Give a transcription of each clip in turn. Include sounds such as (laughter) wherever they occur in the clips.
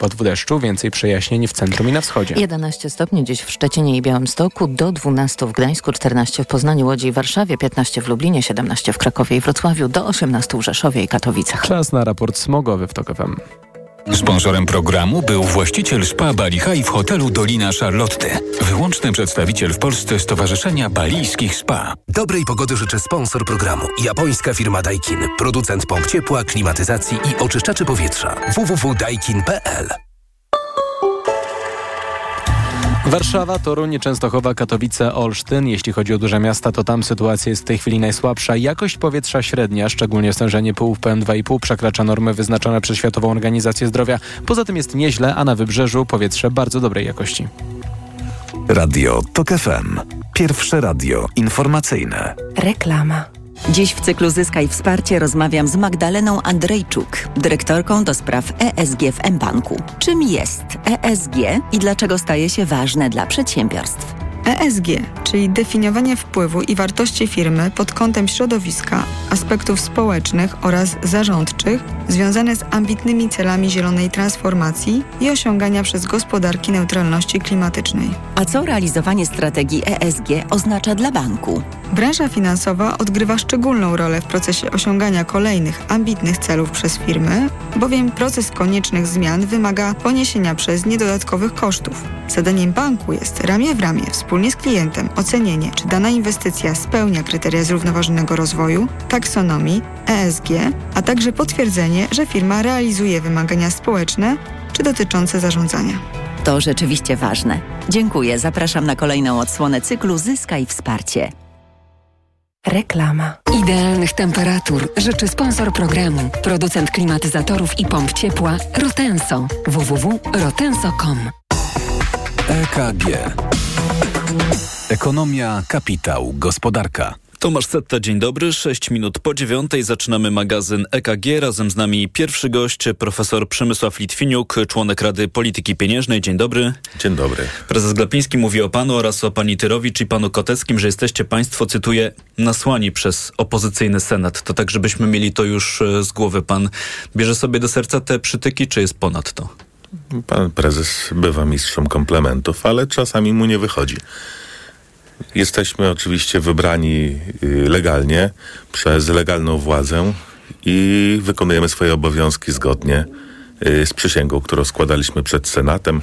Pod deszczu więcej przejaśnień w centrum i na wschodzie. 11 stopni dziś w Szczecinie i Białymstoku, do 12 w Gdańsku, 14 w Poznaniu, Łodzi i Warszawie, 15 w Lublinie, 17 w Krakowie i Wrocławiu, do 18 w Rzeszowie i Katowicach. Czas na raport smogowy w TOK FM. Sponsorem programu był właściciel spa Bali High w hotelu Dolina Charlotte. Wyłączny przedstawiciel w Polsce Stowarzyszenia Balijskich Spa. Dobrej pogody życzę sponsor programu. Japońska firma Daikin. Producent pomp ciepła, klimatyzacji i oczyszczaczy powietrza. www.daikin.pl Warszawa, Toruń, Częstochowa, Katowice, Olsztyn. Jeśli chodzi o duże miasta, to tam sytuacja jest w tej chwili najsłabsza. Jakość powietrza średnia, szczególnie stężenie pyłów PM2,5 przekracza normy wyznaczone przez Światową Organizację Zdrowia. Poza tym jest nieźle, a na wybrzeżu powietrze bardzo dobrej jakości. Radio TOK FM. Pierwsze radio informacyjne. Reklama. Dziś w cyklu Zyskaj Wsparcie rozmawiam z Magdaleną Andrejczuk, dyrektorką do spraw ESG w mBanku. Czym jest ESG i dlaczego staje się ważne dla przedsiębiorstw? ESG, czyli definiowanie wpływu i wartości firmy pod kątem środowiska, aspektów społecznych oraz zarządczych związane z ambitnymi celami zielonej transformacji i osiągania przez gospodarki neutralności klimatycznej. A co realizowanie strategii ESG oznacza dla banku? Branża finansowa odgrywa szczególną rolę w procesie osiągania kolejnych ambitnych celów przez firmy, bowiem proces koniecznych zmian wymaga poniesienia przez nie dodatkowych kosztów. Zadaniem banku jest ramię w ramię wspólnie z klientem ocenienie, czy dana inwestycja spełnia kryteria zrównoważonego rozwoju, taksonomii, ESG, a także potwierdzenie, że firma realizuje wymagania społeczne czy dotyczące zarządzania. To rzeczywiście ważne. Dziękuję. Zapraszam na kolejną odsłonę cyklu Zyskaj Wsparcie. Reklama. Idealnych temperatur życzy sponsor programu, producent klimatyzatorów i pomp ciepła Rotenso. www.rotenso.com EKG. Ekonomia, kapitał, gospodarka. Tomasz Setta, dzień dobry. 6 minut po dziewiątej zaczynamy magazyn EKG. Razem z nami pierwszy gość, profesor Przemysław Litwiniuk, członek Rady Polityki Pieniężnej. Dzień dobry. Dzień dobry. Prezes Glapiński mówi o panu oraz o pani Tyrowicz i panu Koteckim, że jesteście państwo, cytuję, nasłani przez opozycyjny Senat. To tak, żebyśmy mieli to już e, z głowy. Pan bierze sobie do serca te przytyki, czy jest ponad to? Pan prezes bywa mistrzem komplementów, ale czasami mu nie wychodzi. Jesteśmy oczywiście wybrani y, legalnie przez legalną władzę i wykonujemy swoje obowiązki zgodnie y, z przysięgą, którą składaliśmy przed Senatem.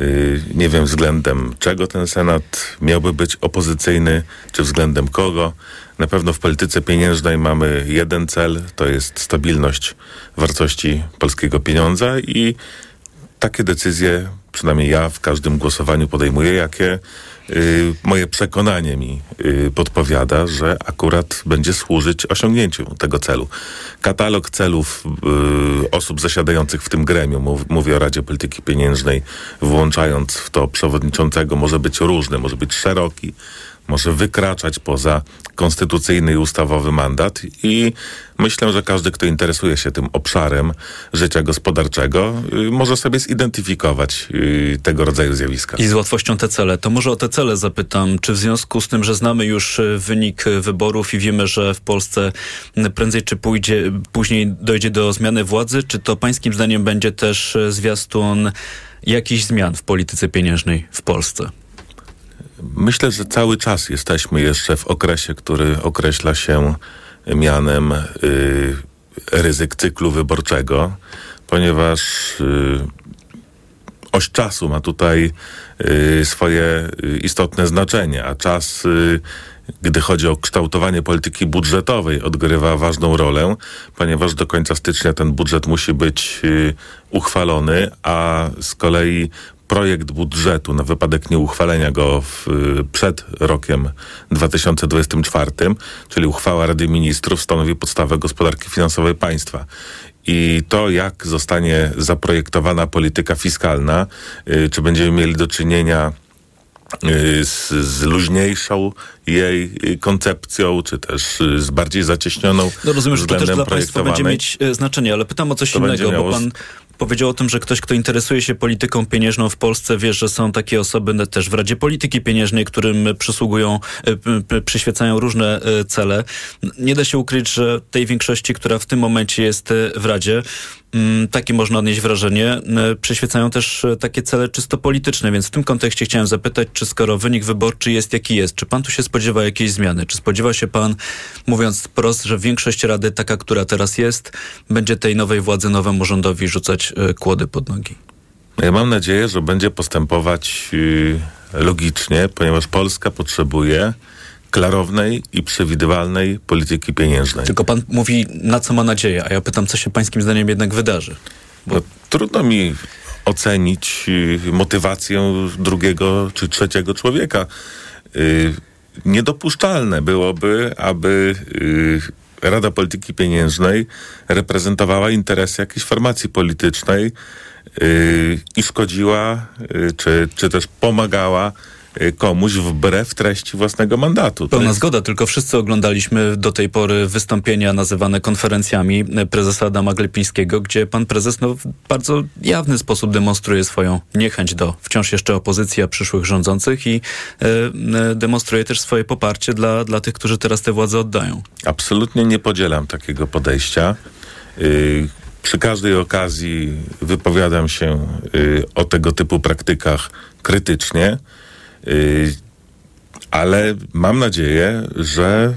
Y, nie wiem względem czego ten Senat miałby być opozycyjny, czy względem kogo. Na pewno w polityce pieniężnej mamy jeden cel, to jest stabilność wartości polskiego pieniądza i takie decyzje, przynajmniej ja w każdym głosowaniu podejmuję, jakie moje przekonanie mi y, podpowiada, że akurat będzie służyć osiągnięciu tego celu. Katalog celów y, osób zasiadających w tym gremium, mów, mówię o Radzie Polityki Pieniężnej, włączając w to przewodniczącego, może być różny, może być szeroki, może wykraczać poza konstytucyjny i ustawowy mandat i myślę, że każdy, kto interesuje się tym obszarem życia gospodarczego, y, może sobie zidentyfikować y, tego rodzaju zjawiska. I z łatwością te cele. To może o te cele zapytam. Czy w związku z tym, że znamy już y, wynik wyborów i wiemy, że w Polsce prędzej czy pójdzie, później dojdzie do zmiany władzy, czy to pańskim zdaniem będzie też zwiastun jakichś zmian w polityce pieniężnej w Polsce? Myślę, że cały czas jesteśmy jeszcze w okresie, który określa się mianem y, ryzyk cyklu wyborczego, ponieważ y, oś czasu ma tutaj y, swoje y, istotne znaczenie, a czas, y, gdy chodzi o kształtowanie polityki budżetowej, odgrywa ważną rolę, ponieważ do końca stycznia ten budżet musi być y, uchwalony, a z kolei projekt budżetu na wypadek nieuchwalenia go w, przed rokiem 2024, czyli uchwała Rady Ministrów, stanowi podstawę gospodarki finansowej państwa. I to, jak zostanie zaprojektowana polityka fiskalna, y, czy będziemy mieli do czynienia y, z, z luźniejszą jej y, koncepcją, czy też y, z bardziej zacieśnioną. No rozumiem, że to też dla Państwa będzie mieć znaczenie, ale pytam o coś To innego, bo Pan powiedział o tym, że ktoś, kto interesuje się polityką pieniężną w Polsce, wie, że są takie osoby też w Radzie Polityki Pieniężnej, którym przysługują, e, przyświecają różne e, cele. Nie da się ukryć, że tej większości, która w tym momencie jest e, w Radzie, takie można odnieść wrażenie, przyświecają też takie cele czysto polityczne, więc w tym kontekście chciałem zapytać, czy skoro wynik wyborczy jest jaki jest, czy pan tu się spodziewa jakiejś zmiany? Czy spodziewa się pan, mówiąc wprost, że większość Rady, taka, która teraz jest, będzie tej nowej władzy, nowemu rządowi rzucać kłody pod nogi? Ja mam nadzieję, że będzie postępować y, logicznie, ponieważ Polska potrzebuje klarownej i przewidywalnej polityki pieniężnej. Tylko pan mówi, na co ma nadzieję, a ja pytam, co się pańskim zdaniem jednak wydarzy. Bo... No, trudno mi ocenić y, motywację drugiego czy trzeciego człowieka. Y, niedopuszczalne byłoby, aby Rada Polityki Pieniężnej reprezentowała interesy jakiejś formacji politycznej, Y, i szkodziła, y, czy, czy też pomagała y, komuś wbrew treści własnego mandatu. Pełna jest... zgoda, tylko wszyscy oglądaliśmy do tej pory wystąpienia nazywane konferencjami prezesa Adama Glepińskiego, gdzie pan prezes no, w bardzo jawny sposób demonstruje swoją niechęć do wciąż jeszcze opozycji, a przyszłych rządzących i e, demonstruje też swoje poparcie dla, dla tych, którzy teraz tę władzę oddają. Absolutnie nie podzielam takiego podejścia. Y, przy każdej okazji wypowiadam się y, o tego typu praktykach krytycznie, y, ale mam nadzieję, że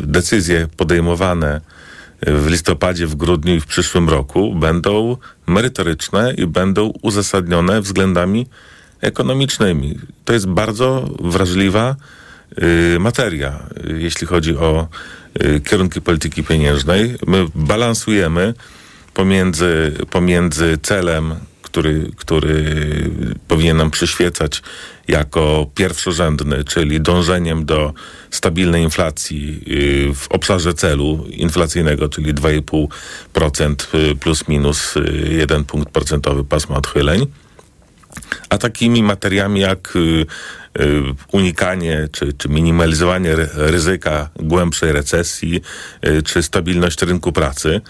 y, decyzje podejmowane w listopadzie, w grudniu i w przyszłym roku będą merytoryczne i będą uzasadnione względami ekonomicznymi. To jest bardzo wrażliwa materia, jeśli chodzi o kierunki polityki pieniężnej. My balansujemy pomiędzy, pomiędzy celem, który, który powinien nam przyświecać jako pierwszorzędny, czyli dążeniem do stabilnej inflacji y, w obszarze celu inflacyjnego, czyli 2,5% y, plus minus 1 y, punkt procentowy pasma odchyleń, a takimi materiami jak unikanie czy, czy minimalizowanie ryzyka głębszej recesji, czy stabilność rynku pracy,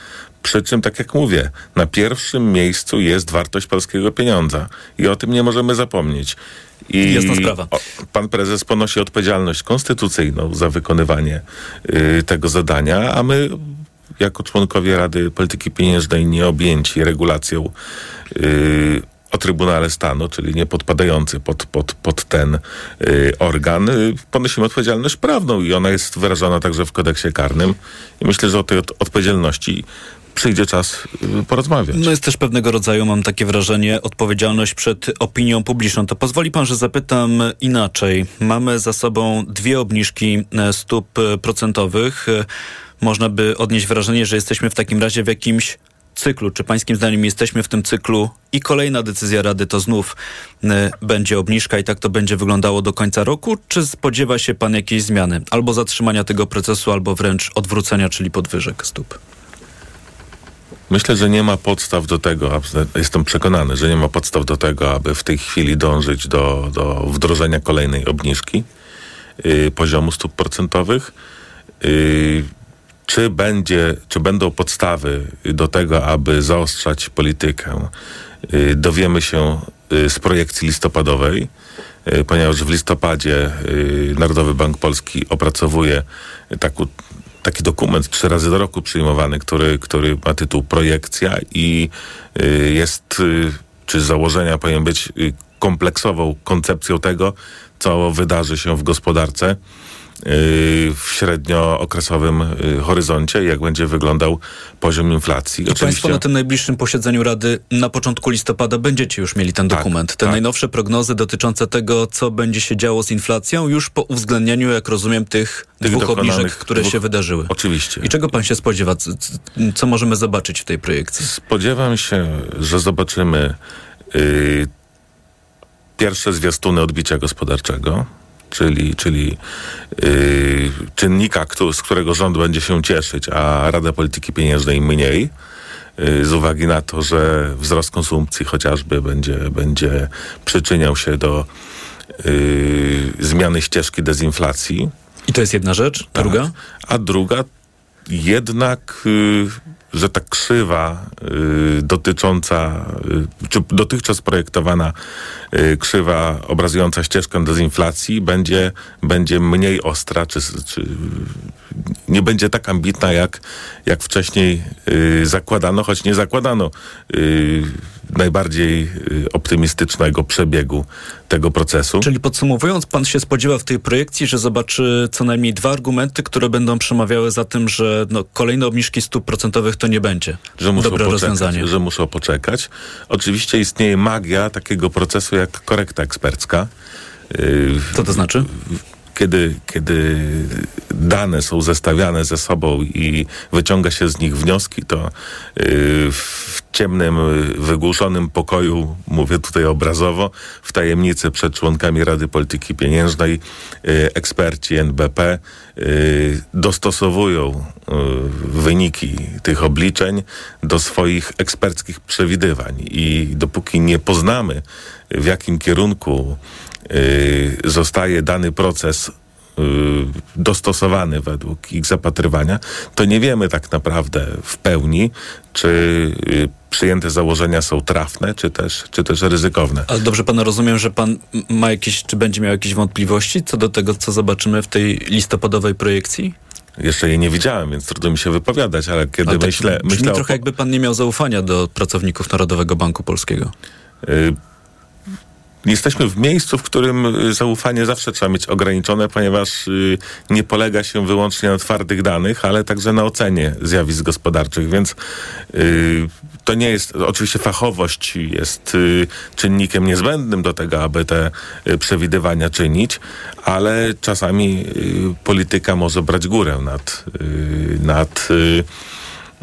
przy czym, tak jak mówię, na pierwszym miejscu jest wartość polskiego pieniądza i o tym nie możemy zapomnieć. I Jasna sprawa. pan prezes ponosi odpowiedzialność konstytucyjną za wykonywanie y, tego zadania, a my jako członkowie Rady Polityki Pieniężnej nie objęci regulacją y, o Trybunale Stanu, czyli nie podpadający pod, pod, pod ten y, organ, y, ponosimy odpowiedzialność prawną i ona jest wyrażona także w kodeksie karnym. I myślę, że o tej od, odpowiedzialności przyjdzie czas y, porozmawiać. No jest też pewnego rodzaju, mam takie wrażenie, odpowiedzialność przed opinią publiczną. To pozwoli pan, że zapytam inaczej. Mamy za sobą dwie obniżki e, stóp e, procentowych. E, można by odnieść wrażenie, że jesteśmy w takim razie w jakimś cyklu. Czy pańskim zdaniem jesteśmy w tym cyklu i kolejna decyzja Rady to znów y, będzie obniżka i tak to będzie wyglądało do końca roku? Czy spodziewa się pan jakiejś zmiany? Albo zatrzymania tego procesu, albo wręcz odwrócenia, czyli podwyżek stóp? Myślę, że nie ma podstaw do tego, jestem przekonany, że nie ma podstaw do tego, aby w tej chwili dążyć do, do wdrożenia kolejnej obniżki yy, poziomu stóp procentowych. Yy, czy, będzie, czy będą podstawy do tego, aby zaostrzać politykę, yy, dowiemy się y, z projekcji listopadowej, y, ponieważ w listopadzie y, Narodowy Bank Polski opracowuje taką taki dokument trzy razy do roku przyjmowany, który, który ma tytuł Projekcja i y, jest, y, czy założenia powinien być y, kompleksową koncepcją tego, co wydarzy się w gospodarce w średniookresowym y, horyzoncie, jak będzie wyglądał poziom inflacji. I Oczywiście... Państwo na tym najbliższym posiedzeniu Rady na początku listopada będziecie już mieli ten tak, dokument. Te tak. najnowsze prognozy dotyczące tego, co będzie się działo z inflacją, już po uwzględnieniu, jak rozumiem, tych, tych dwóch obniżek, które dwóch... się wydarzyły. Oczywiście. I czego pan się spodziewa? Co możemy zobaczyć w tej projekcji? Spodziewam się, że zobaczymy yy, pierwsze zwiastuny odbicia gospodarczego czyli, czyli yy, czynnika, kto, z którego rząd będzie się cieszyć, a Rada Polityki Pieniężnej mniej, yy, z uwagi na to, że wzrost konsumpcji chociażby będzie, będzie przyczyniał się do yy, zmiany ścieżki dezinflacji. I to jest jedna rzecz. Tak. Druga? A druga jednak yy, że ta krzywa y, dotycząca, y, czy dotychczas projektowana y, krzywa obrazująca ścieżkę dezinflacji będzie, będzie mniej ostra, czy, czy nie będzie tak ambitna, jak, jak wcześniej zakładano, choć nie zakładano najbardziej y, optymistycznego przebiegu tego procesu. Czyli podsumowując, pan się spodziewa w tej projekcji, że zobaczy co najmniej dwa argumenty, które będą przemawiały za tym, że no, kolejne obniżki stóp procentowych to nie będzie że muszą dobre poczekać, rozwiązanie. Że muszą poczekać. Oczywiście istnieje magia takiego procesu jak korekta ekspercka. Y, Co to znaczy? Kiedy, kiedy dane są zestawiane ze sobą i wyciąga się z nich wnioski, to y, w ciemnym, y, wygłuszonym pokoju, mówię tutaj obrazowo, w tajemnicy przed członkami Rady Polityki Pieniężnej, y, eksperci NBP dostosowują wyniki tych obliczeń do swoich eksperckich przewidywań. I dopóki nie poznamy, w jakim kierunku zostaje dany proces dostosowany według ich zapatrywania, to nie wiemy tak naprawdę w pełni, czy przyjęte założenia są trafne, czy też, czy też ryzykowne. Ale dobrze pana rozumiem, że pan ma jakieś, czy będzie miał jakieś wątpliwości co do tego, co zobaczymy w tej listopadowej projekcji? Jeszcze jej nie widziałem, więc trudno mi się wypowiadać, ale kiedy ale tak myślę... Brzmi myślę trochę o... jakby pan nie miał zaufania do pracowników Narodowego Banku Polskiego. Y Jesteśmy w miejscu, w którym zaufanie zawsze trzeba mieć ograniczone, ponieważ y, nie polega się wyłącznie na twardych danych, ale także na ocenie zjawisk gospodarczych, więc y, to nie jest, oczywiście fachowość jest y, czynnikiem niezbędnym do tego, aby te przewidywania czynić, ale czasami polityka może brać górę nad, nad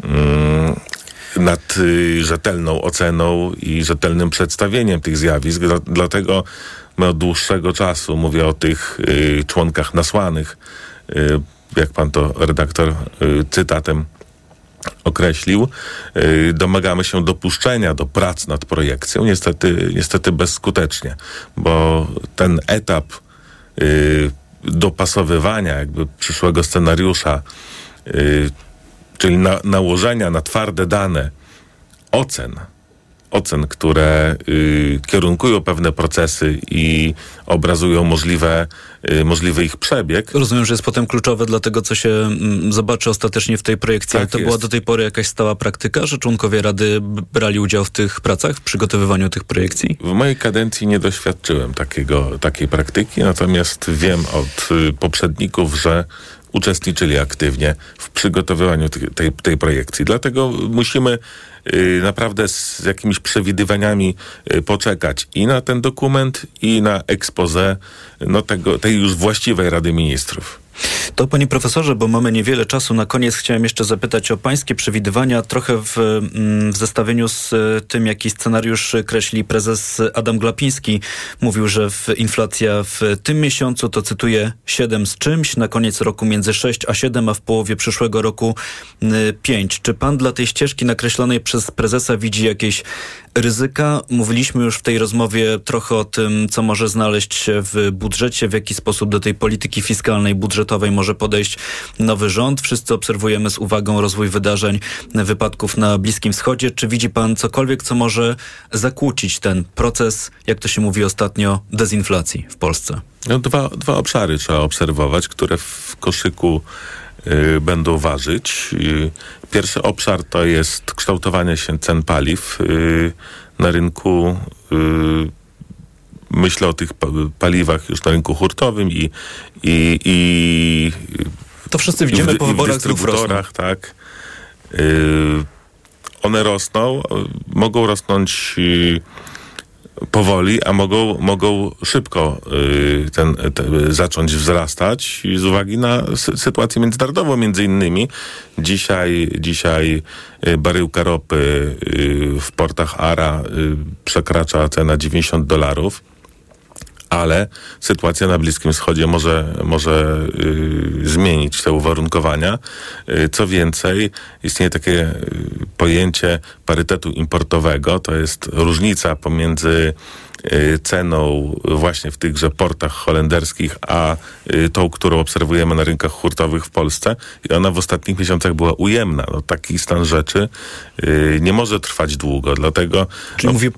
mm, nad y, rzetelną oceną i rzetelnym przedstawieniem tych zjawisk. Dlatego my od dłuższego czasu, mówię o tych y, członkach nasłanych, y, jak pan to redaktor cytatem określił, domagamy się dopuszczenia do prac nad projekcją, niestety, niestety bezskutecznie, bo ten etap dopasowywania jakby przyszłego scenariusza czyli na, nałożenia na twarde dane ocen, ocen, które y, kierunkują pewne procesy i obrazują możliwe, y, możliwy ich przebieg. Rozumiem, że jest potem kluczowe dla tego, co się mm, zobaczy ostatecznie w tej projekcji. Tak to jest. była do tej pory jakaś stała praktyka, że członkowie Rady brali udział w tych pracach, w przygotowywaniu tych projekcji? W mojej kadencji nie doświadczyłem takiego, takiej praktyki, natomiast wiem od y, poprzedników, że uczestniczyli aktywnie w przygotowywaniu tej, tej projekcji. Dlatego musimy y, naprawdę z jakimiś przewidywaniami y, poczekać i na ten dokument, i na expose no, tego, tej już właściwej Rady Ministrów. To panie profesorze, bo mamy niewiele czasu, na koniec chciałem jeszcze zapytać o pańskie przewidywania, trochę w, mm, w zestawieniu z e, tym, jaki scenariusz kreśli prezes Adam Glapiński. Mówił, że w inflacja w tym miesiącu to cytuję 7 z czymś, na koniec roku między 6 a 7, a w połowie przyszłego roku 5. Czy pan dla tej ścieżki nakreślonej przez prezesa widzi jakieś ryzyka. Mówiliśmy już w tej rozmowie trochę o tym, co może znaleźć się w budżecie, w jaki sposób do tej polityki fiskalnej, budżetowej może podejść nowy rząd. Wszyscy obserwujemy z uwagą rozwój wydarzeń, wypadków na Bliskim Wschodzie. Czy widzi pan cokolwiek, co może zakłócić ten proces, jak to się mówi ostatnio, dezinflacji w Polsce? No, dwa, dwa obszary trzeba obserwować, które w koszyku y, będą ważyć. Y, Pierwszy obszar to jest kształtowanie się cen paliw yy, na rynku. Myślę o tych paliwach już na rynku hurtowym i, i, i to wszyscy widzimy w, po wyborach w dystrybutorach, tak. Yy, one rosną, mogą rosnąć yy, powoli, a mogą, mogą szybko y, ten, te, zacząć wzrastać z uwagi na sytuację międzynarodową między innymi. Dzisiaj, dzisiaj y, baryłka ropy y, w portach ARA przekracza cenę 90 dolarów ale sytuacja na Bliskim Wschodzie może, może y, zmienić te uwarunkowania. Y, co więcej, istnieje takie y, pojęcie parytetu importowego, to jest różnica pomiędzy ceną właśnie w tychże portach holenderskich, a y, tą, którą obserwujemy na rynkach hurtowych w Polsce i ona w ostatnich miesiącach była ujemna. No, taki stan rzeczy y, nie może trwać długo, dlatego... Czyli no, mówię,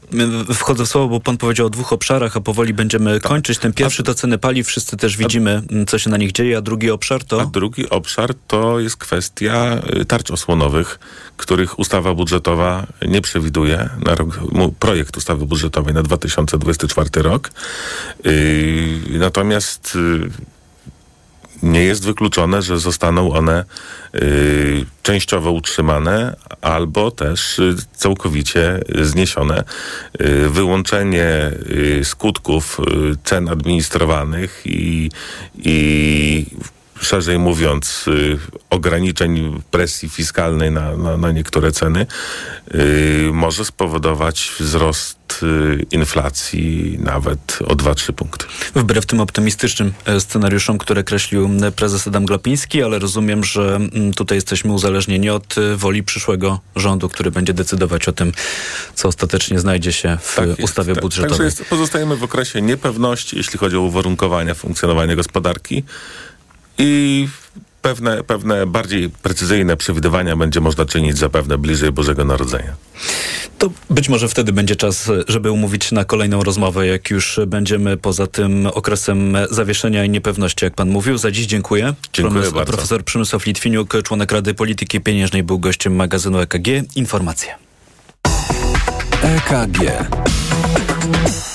wchodzę w słowo, bo pan powiedział o dwóch obszarach, a powoli będziemy tak. kończyć. Ten pierwszy to ceny paliw, wszyscy też widzimy, a, co się na nich dzieje, a drugi obszar to... A drugi obszar to jest kwestia tarcz osłonowych, których ustawa budżetowa nie przewiduje na rok, projekt ustawy budżetowej na 2024 rok. Yy, natomiast yy, nie jest wykluczone, że zostaną one y, częściowo utrzymane albo też y, całkowicie zniesione. Y, wyłączenie skutków cen administrowanych i, i szerzej mówiąc, y, ograniczeń presji fiskalnej na, na, na niektóre ceny, y, może spowodować wzrost y, inflacji nawet o 2-3 punkty. Wbrew tym optymistycznym e, scenariuszom, które kreślił prezes Adam Glapiński, ale rozumiem, że tutaj jesteśmy uzależnieni od e, woli przyszłego rządu, który będzie decydować o tym, co ostatecznie znajdzie się w tak ustawie tak, budżetowej. Także jest, pozostajemy w okresie niepewności, jeśli chodzi o uwarunkowania funkcjonowania gospodarki i pewne, pewne bardziej precyzyjne przewidywania będzie można czynić zapewne bliżej Bożego Narodzenia. To być może wtedy będzie czas, żeby umówić na kolejną rozmowę, jak już będziemy poza tym okresem zawieszenia i niepewności, jak pan mówił. Za dziś dziękuję. Dziękuję Profes bardzo. Profesor Przemysław Litwiniuk, członek Rady Polityki Pieniężnej, był gościem magazynu EKG. Informacje. EKG.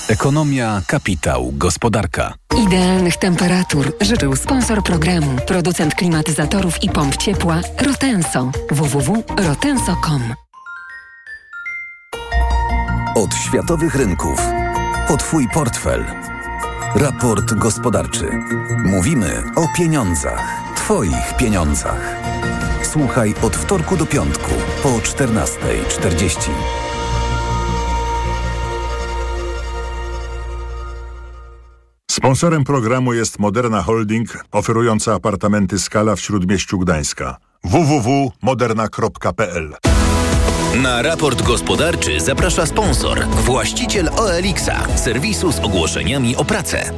Ekonomia, kapitał, gospodarka. Idealnych temperatur życzył sponsor programu, producent klimatyzatorów i pomp ciepła Rotenso. www.rotenso.com Od światowych rynków po Twój portfel. Raport gospodarczy. Mówimy o pieniądzach. Twoich pieniądzach. Słuchaj od wtorku do piątku po 14.40. Sponsorem programu jest Moderna Holding, oferująca apartamenty Skala w Śródmieściu Gdańska. www.moderna.pl Na raport gospodarczy zaprasza sponsor, właściciel OLX-a, serwisu z ogłoszeniami o pracę.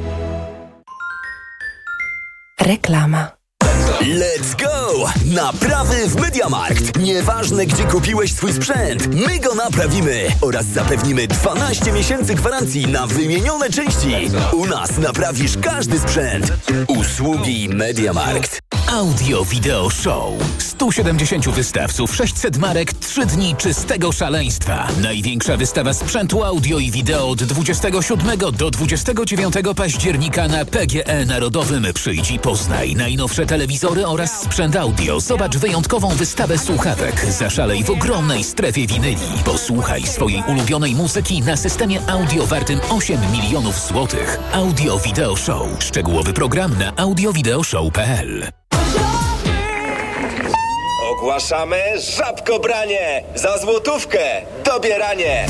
Reklama. Let's go! Naprawy w Mediamarkt. Nieważne, gdzie kupiłeś swój sprzęt, my go naprawimy oraz zapewnimy 12 miesięcy gwarancji na wymienione części. U nas naprawisz każdy sprzęt. Usługi Mediamarkt. Audio Video Show. 170 wystawców, 600 marek, 3 dni czystego szaleństwa. Największa wystawa sprzętu audio i wideo od 27 do 29 października na PGE Narodowym. Przyjdź i poznaj najnowsze telewizory oraz sprzęt audio. Zobacz wyjątkową wystawę słuchawek. Zaszalej w ogromnej strefie winyli. Posłuchaj swojej ulubionej muzyki na systemie audio wartym 8 milionów złotych. Audio Video Show. Szczegółowy program na audiowideoshow.pl Ogłaszamy żabkobranie! Za złotówkę! Dobieranie!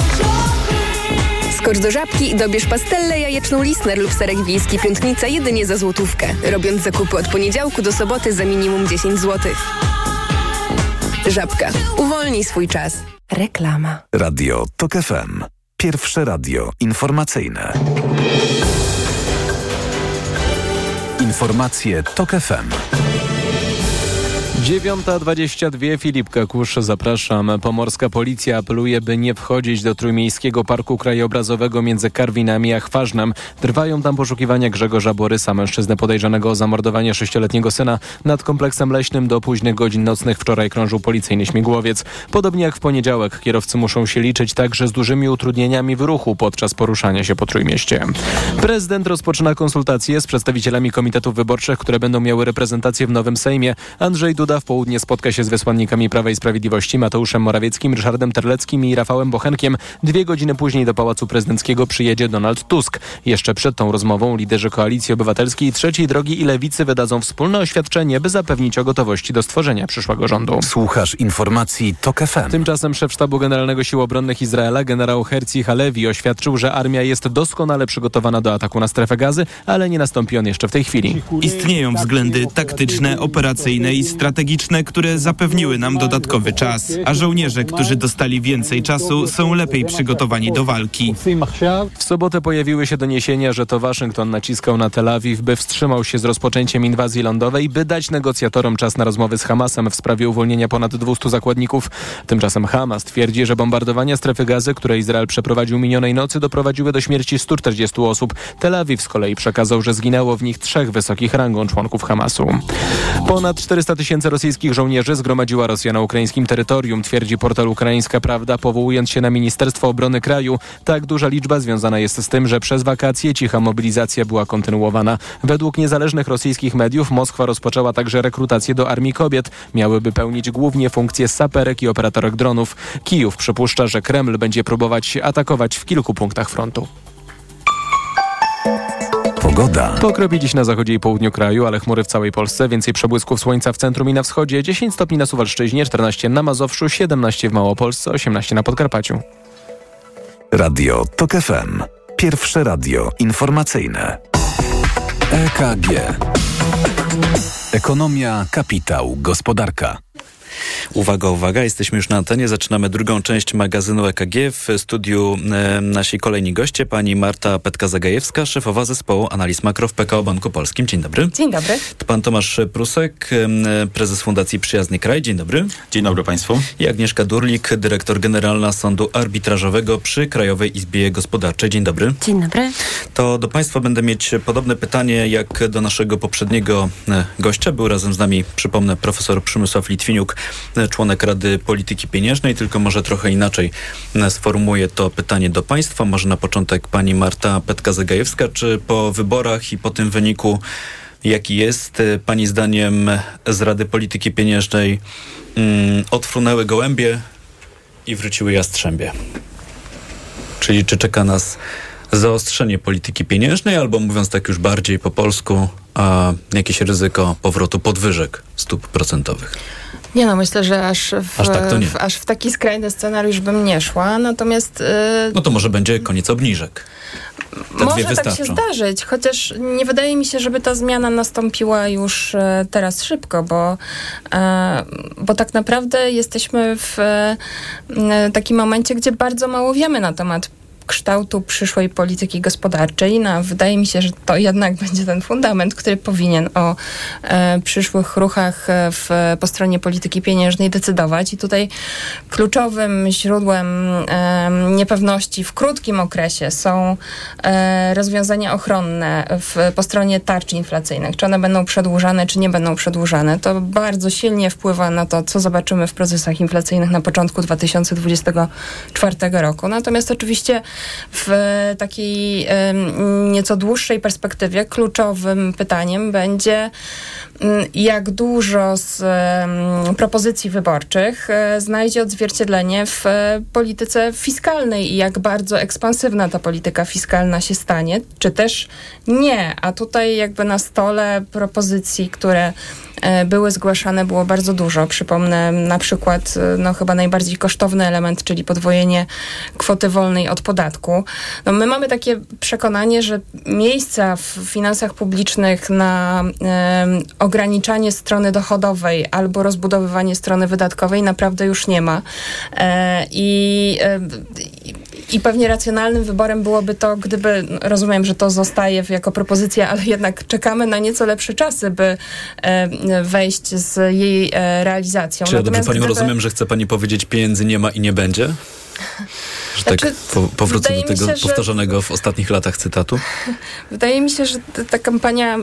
Skocz do żabki i dobierz pastelle jajeczną Lisner lub serek wiejski piątnica jedynie za złotówkę. Robiąc zakupy od poniedziałku do soboty za minimum 10 zł. Żabka. Uwolnij swój czas. Reklama. Radio TOK FM. Pierwsze radio informacyjne. Informacje TOK FM. 9.22 Filip Kakusz, zapraszam. Pomorska policja apeluje, by nie wchodzić do Trójmiejskiego Parku Krajobrazowego między Karwinami a Chważnem. Trwają tam poszukiwania Grzegorza Borysa, mężczyznę podejrzanego o zamordowanie sześcioletniego syna. Nad kompleksem leśnym do późnych godzin nocnych wczoraj krążył policyjny śmigłowiec. Podobnie jak w poniedziałek, kierowcy muszą się liczyć także z dużymi utrudnieniami w ruchu podczas poruszania się po Trójmieście. Prezydent rozpoczyna konsultacje z przedstawicielami komitetów wyborczych, które będą miały reprezentację w nowym Sejmie. Andrzej Duda w południe spotka się z wysłannikami Prawa i Sprawiedliwości Mateuszem Morawieckim, Ryszardem Terleckim i Rafałem Bochenkiem. Dwie godziny później do Pałacu Prezydenckiego przyjedzie Donald Tusk. Jeszcze przed tą rozmową liderzy Koalicji Obywatelskiej, Trzeciej Drogi i Lewicy wydadzą wspólne oświadczenie, by zapewnić o gotowości do stworzenia przyszłego rządu. Słuchasz informacji TOK FM. Tymczasem szef Sztabu Generalnego Sił Obronnych Izraela, generał Herzi Halevi oświadczył, że armia jest doskonale przygotowana do ataku na strefę gazy, ale nie nastąpi on jeszcze w tej chwili. Istnieją względy taktyczne, operacyjne i strategiczne strategiczne, które zapewniły nam dodatkowy czas, a żołnierze, którzy dostali więcej czasu, są lepiej przygotowani do walki. W sobotę pojawiły się doniesienia, że to Waszyngton naciskał na Tel Awiw, by wstrzymał się z rozpoczęciem inwazji lądowej, by dać negocjatorom czas na rozmowy z Hamasem w sprawie uwolnienia ponad 200 zakładników. Tymczasem Hamas twierdzi, że bombardowania strefy gazy, które Izrael przeprowadził minionej nocy, doprowadziły do śmierci 140 osób. Tel Awiw z kolei przekazał, że zginęło w nich trzech wysokich rangą członków Hamasu. Ponad 400 tysięcy rosyjskich żołnierzy zgromadziła Rosja na ukraińskim terytorium, twierdzi portal Ukraińska Prawda, powołując się na Ministerstwo Obrony kraju. Tak duża liczba związana jest z tym, że przez wakacje cicha mobilizacja była kontynuowana. Według niezależnych rosyjskich mediów Moskwa rozpoczęła także rekrutację do armii kobiet. Miałyby pełnić głównie funkcje saperek i operatorek dronów. Kijów przypuszcza, że Kreml będzie próbować atakować w kilku punktach frontu. Pogoda. Pokropi dziś na zachodzie i południu kraju, ale chmury w całej Polsce. Więcej przebłysków słońca w centrum i na wschodzie. 10 stopni na Suwalszczyźnie, 14 na Mazowszu, 17 w Małopolsce, 18 na Podkarpaciu. Radio TOK FM. Pierwsze radio informacyjne. EKG. Ekonomia, kapitał, gospodarka. Uwaga, uwaga, jesteśmy już na antenie. Zaczynamy drugą część magazynu EKG. W studiu e, nasi kolejni goście, pani Marta Petka-Zagajewska, szefowa zespołu analiz makro w PKO Banku Polskim. Dzień dobry. Dzień dobry. To pan Tomasz Prusek, e, prezes Fundacji Przyjazny Kraj. Dzień dobry. Dzień dobry państwu. I Agnieszka Durlik, dyrektor generalna Sądu Arbitrażowego przy Krajowej Izbie Gospodarczej. Dzień dobry. Dzień dobry. To do państwa będę mieć podobne pytanie jak do naszego poprzedniego e, gościa. Był razem z nami, przypomnę, profesor Przemysław Litwiniuk, członek Rady Polityki Pieniężnej, tylko może trochę inaczej sformułuję to pytanie do Państwa. Może na początek pani Marta Petka-Zagajewska. Czy po wyborach i po tym wyniku, jaki jest, pani zdaniem z Rady Polityki Pieniężnej mm, odfrunęły gołębie i wróciły jastrzębie? Czyli czy czeka nas zaostrzenie polityki pieniężnej, albo mówiąc tak już bardziej po polsku, a jakieś ryzyko powrotu podwyżek stóp procentowych? Nie no, myślę, że aż w, aż, tak w, aż w taki skrajny scenariusz bym nie szła, natomiast... Yy, no to może będzie koniec obniżek. Te może tak się zdarzyć, chociaż nie wydaje mi się, żeby ta zmiana nastąpiła już e, teraz szybko, bo, e, bo tak naprawdę jesteśmy w e, takim momencie, gdzie bardzo mało wiemy na temat kształtu przyszłej polityki gospodarczej. No, wydaje mi się, że to jednak (laughs) będzie ten fundament, który powinien o e, przyszłych ruchach e, w, po stronie polityki pieniężnej decydować. I tutaj kluczowym źródłem e, niepewności w krótkim okresie są e, rozwiązania ochronne w, po stronie tarczy inflacyjnych. Czy one będą przedłużane, czy nie będą przedłużane. To bardzo silnie wpływa na to, co zobaczymy w procesach inflacyjnych na początku 2024 roku. Natomiast oczywiście w takiej nieco dłuższej perspektywie kluczowym pytaniem będzie, mm, jak dużo z propozycji wyborczych e, znajdzie odzwierciedlenie w e, polityce fiskalnej i jak bardzo ekspansywna ta polityka fiskalna się stanie, czy też nie. A tutaj jakby na stole propozycji, które były zgłaszane, było bardzo dużo. Przypomnę na przykład, e, no chyba najbardziej kosztowny element, czyli podwojenie kwoty wolnej od podatku. No my mamy takie przekonanie, że miejsca w finansach publicznych na e, ograniczanie strony dochodowej albo rozbudowywanie strony wydatkowej naprawdę już nie ma. E, I e, i pewnie racjonalnym wyborem byłoby to, gdyby, rozumiem, że to zostaje jako propozycja, ale jednak czekamy na nieco lepsze czasy, by e, wejść z jej e, realizacją. Czy ja dobrze panią gdyby... rozumiem, że chce pani powiedzieć, pieniędzy nie ma i nie będzie? Że tak znaczy, po, powrócę do tego się, powtarzanego że... w ostatnich latach cytatu. (laughs) Wydaje mi się, że ta kampania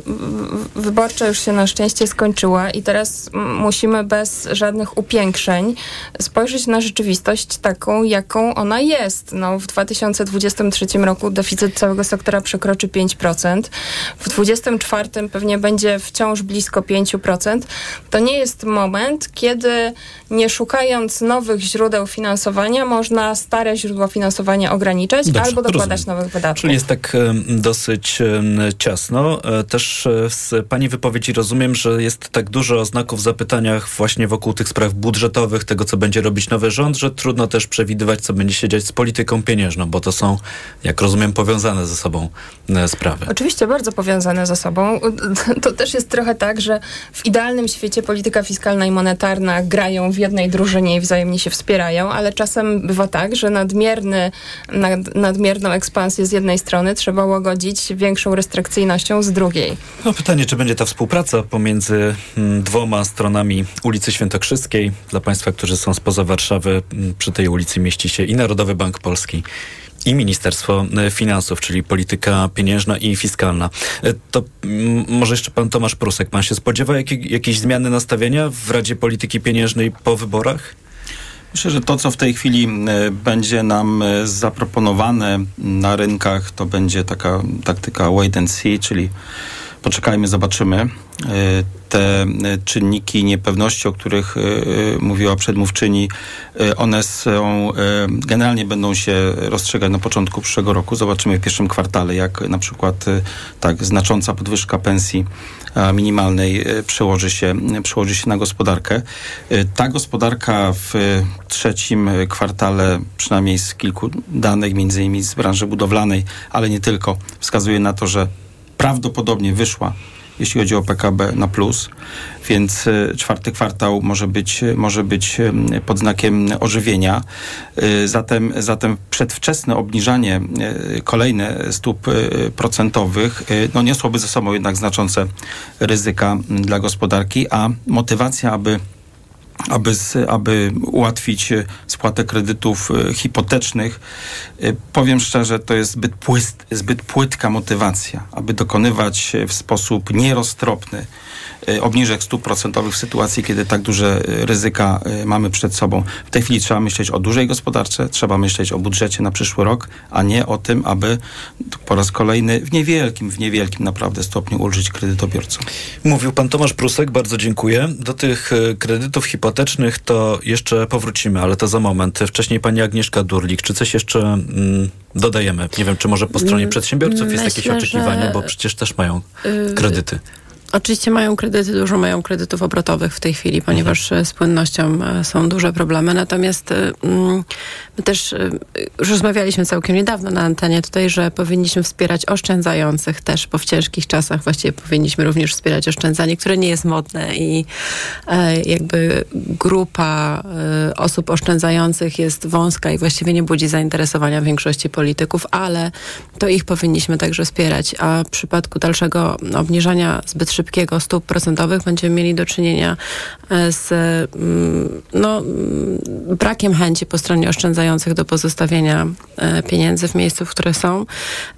wyborcza już się na szczęście skończyła i teraz musimy bez żadnych upiększeń spojrzeć na rzeczywistość taką, jaką ona jest. No, w 2023 roku deficyt całego sektora przekroczy 5%. W 2024 pewnie będzie wciąż blisko 5%. To nie jest moment, kiedy nie szukając nowych źródeł finansowania, można stare źródła dodatkowo finansowanie ograniczać Dobrze, albo dokładać rozumiem. nowych wydatków. Czyli jest tak dosyć ciasno. E, Też e, z Pani wypowiedzi rozumiem, że jest tak dużo znaków zapytaniach właśnie wokół tych spraw budżetowych, tego co będzie robić nowy rząd, że trudno też przewidywać, co będzie się dziać z polityką pieniężną, bo to są, jak rozumiem, powiązane ze sobą e, sprawy. Oczywiście bardzo powiązane ze sobą. (laughs) To też jest trochę tak, że w idealnym świecie polityka fiskalna i monetarna grają w jednej drużynie i wzajemnie się wspierają, ale czasem bywa tak, że nadmierny, nad, nadmierną ekspansję z jednej strony trzeba łagodzić większą restrykcyjnością z drugiej. No pytanie, czy będzie ta współpraca pomiędzy mm, dwoma stronami ulicy Świętokrzyskiej. Dla Państwa, którzy są spoza Warszawy, mm, przy tej ulicy mieści się i Narodowy Bank Polski. I Ministerstwo e, Finansów, czyli polityka pieniężna i fiskalna. E, To może jeszcze pan Tomasz Prusek. Pan się spodziewa jakiej, jakiejś zmiany nastawienia w Radzie Polityki Pieniężnej po wyborach? Myślę, że to, co w tej chwili e, będzie nam e, zaproponowane na rynkach, to będzie taka taktyka wait and see, czyli poczekajmy, zobaczymy. E, Te e, czynniki niepewności, o których e, mówiła przedmówczyni, one są, generalnie będą się rozstrzygać na początku przyszłego roku. Zobaczymy w pierwszym kwartale, jak na przykład tak znacząca podwyżka pensji minimalnej przełoży się, przełoży się na gospodarkę. Ta gospodarka w trzecim kwartale, przynajmniej z kilku danych, między innymi z branży budowlanej, ale nie tylko, wskazuje na to, że prawdopodobnie wyszła jeśli chodzi o PKB na plus, więc e, czwarty kwartał może być, może być e, pod znakiem ożywienia. E, Zatem, zatem przedwczesne obniżanie e, kolejne stóp e, procentowych e, no, niosłoby ze sobą jednak znaczące ryzyka dla gospodarki, a motywacja, aby aby, z, aby ułatwić e, spłatę kredytów e, hipotecznych. E, Powiem szczerze, to jest zbyt, zbyt płytka motywacja, aby dokonywać w sposób nieroztropny obniżek stóp procentowych w sytuacji, kiedy tak duże e, ryzyka e, mamy przed sobą. W tej chwili trzeba myśleć o dużej gospodarce, trzeba myśleć o budżecie na przyszły rok, a nie o tym, aby po raz kolejny w niewielkim, w niewielkim naprawdę stopniu ulżyć kredytobiorcom. Mówił pan Tomasz Prusek, bardzo dziękuję. Do tych kredytów hipotecznych to jeszcze powrócimy, ale to za moment. Wcześniej pani Agnieszka Durlik. Czy coś jeszcze mm, dodajemy? Nie wiem, czy może po stronie Mm, przedsiębiorców jest jakieś myślę, oczekiwanie, że- bo przecież też mają Y, kredyty. Oczywiście mają kredyty, dużo mają kredytów obrotowych w tej chwili, ponieważ e, z płynnością e, są duże problemy. Natomiast e, mm, my też już rozmawialiśmy całkiem niedawno na antenie tutaj, że powinniśmy wspierać oszczędzających też, bo w ciężkich czasach właściwie powinniśmy również wspierać oszczędzanie, które nie jest modne i jakby grupa osób oszczędzających jest wąska i właściwie nie budzi zainteresowania większości polityków, ale to ich powinniśmy także wspierać. A w przypadku dalszego obniżania zbyt szybkiego stóp procentowych będziemy mieli do czynienia e, z mm, no, mm, brakiem chęci po stronie oszczędzających do pozostawienia e, pieniędzy w miejscu, w które są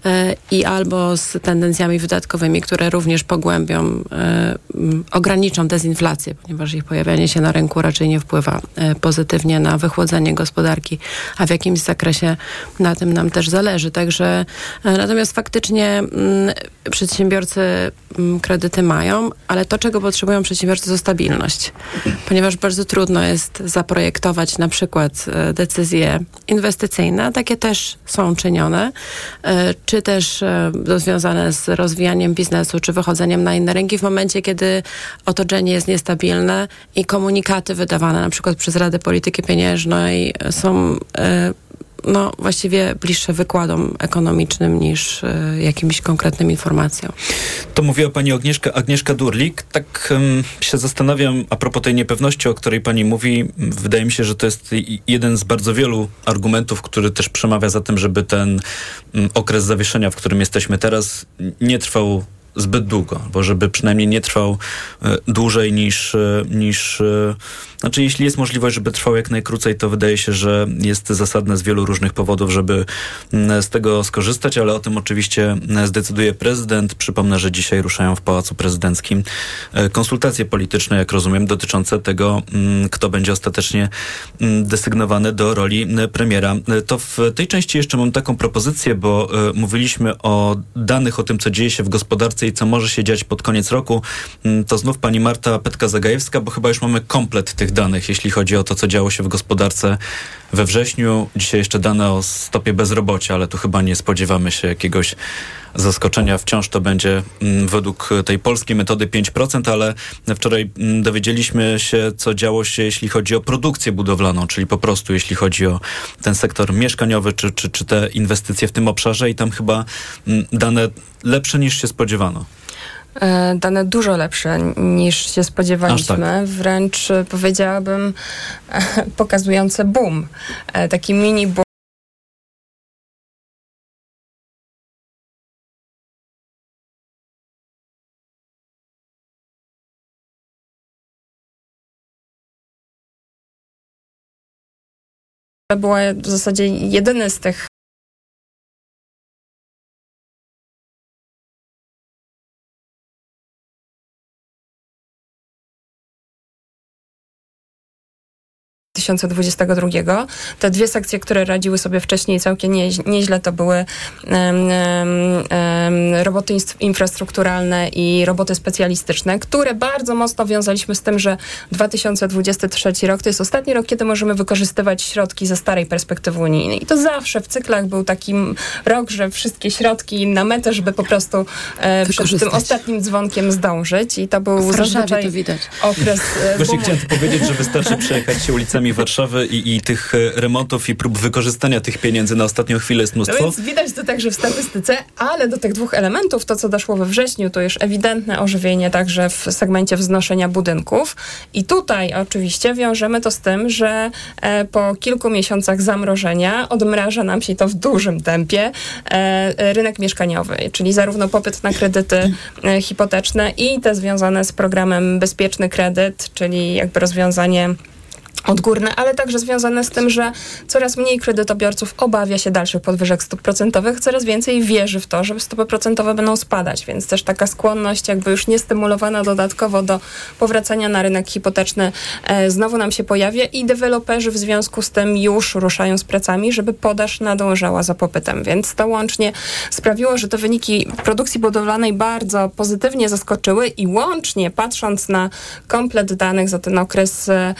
e, i albo z tendencjami wydatkowymi, które również pogłębią, mm, ograniczą dezinflację, ponieważ ich pojawianie się na rynku raczej nie wpływa pozytywnie na wychłodzenie gospodarki, a w jakimś zakresie na tym nam też zależy. Także natomiast faktycznie przedsiębiorcy kredyty mają, ale to, czego potrzebują przedsiębiorcy, to stabilność, ponieważ bardzo trudno jest zaprojektować na przykład e, decyzje inwestycyjne, takie też są czynione, e, czy też e, związane z rozwijaniem biznesu, czy wychodzeniem na inne rynki w momencie, kiedy otoczenie jest niestabilne i komunikaty wydawane na przykład przez Radę Polityki Pieniężnej są no, właściwie bliższe wykładom ekonomicznym niż e, jakimś konkretnym informacjom. To mówiła pani Agnieszka, Agnieszka Durlik. Tak się zastanawiam a propos tej niepewności, o której pani mówi. Wydaje mi się, że to jest jeden z bardzo wielu argumentów, który też przemawia za tym, żeby ten mm, okres zawieszenia, w którym jesteśmy teraz, nie trwał zbyt długo, bo żeby przynajmniej nie trwał e, dłużej niż, e, niż e, znaczy jeśli jest możliwość, żeby trwał jak najkrócej, to wydaje się, że jest zasadne z wielu różnych powodów, żeby z tego skorzystać, ale o tym oczywiście zdecyduje prezydent. Przypomnę, że dzisiaj ruszają w Pałacu Prezydenckim konsultacje polityczne, jak rozumiem, dotyczące tego, kto będzie ostatecznie desygnowany do roli premiera. To w tej części jeszcze mam taką propozycję, bo mówiliśmy o danych, o tym, co dzieje się w gospodarce co może się dziać pod koniec roku, mm, to znów pani Marta Petka-Zagajewska, bo chyba już mamy komplet tych danych, jeśli chodzi o to, co działo się w gospodarce we wrześniu. Dzisiaj jeszcze dane o stopie bezrobocia, ale tu chyba nie spodziewamy się jakiegoś zaskoczenia. Wciąż to będzie mm, według tej polskiej metody 5%, ale wczoraj mm, dowiedzieliśmy się, co działo się, jeśli chodzi o produkcję budowlaną, czyli po prostu jeśli chodzi o ten sektor mieszkaniowy, czy, czy, czy te inwestycje w tym obszarze i tam chyba mm, dane lepsze niż się spodziewano e, dane dużo lepsze niż się spodziewaliśmy. Tak. Wręcz e, powiedziałabym (laughs) pokazujące boom. E, taki mini boom. 这波в zasadzie jedyny z tych2022. Te dwie sekcje, które radziły sobie wcześniej całkiem nie, nieźle, to były um, um, roboty infrastrukturalne i roboty specjalistyczne, które bardzo mocno wiązaliśmy z tym, że 2023 rok to jest ostatni rok, kiedy możemy wykorzystywać środki ze starej perspektywy unijnej. I to zawsze w cyklach był taki rok, że wszystkie środki na metę, żeby po prostu e, przed tym ostatnim dzwonkiem zdążyć. I to był zazwyczaj to widać. okres... E, Właśnie chciałem powiedzieć, że wystarczy przejechać się ulicami Warszawy i, i, tych e, remontów i prób wykorzystania tych pieniędzy na ostatnią chwilę jest mnóstwo. No więc widać to także w statystyce, ale do tych dwóch elementów, to co doszło we wrześniu, to już ewidentne ożywienie także w segmencie wznoszenia budynków. I tutaj oczywiście wiążemy to z tym, że e, po kilku miesiącach zamrożenia odmraża nam się to w dużym tempie e, rynek mieszkaniowy, czyli zarówno popyt na kredyty hipoteczne i te związane z programem Bezpieczny Kredyt, czyli jakby rozwiązanie odgórne, ale także związane z tym, że coraz mniej kredytobiorców obawia się dalszych podwyżek stóp procentowych, coraz więcej wierzy w to, że stopy procentowe będą spadać, więc też taka skłonność jakby już niestymulowana dodatkowo do powracania na rynek hipoteczny e, znowu nam się pojawia i deweloperzy w związku z tym już ruszają z pracami, żeby podaż nadążała za popytem, więc to łącznie sprawiło, że te wyniki produkcji budowlanej bardzo pozytywnie zaskoczyły i łącznie patrząc na komplet danych za ten okres e,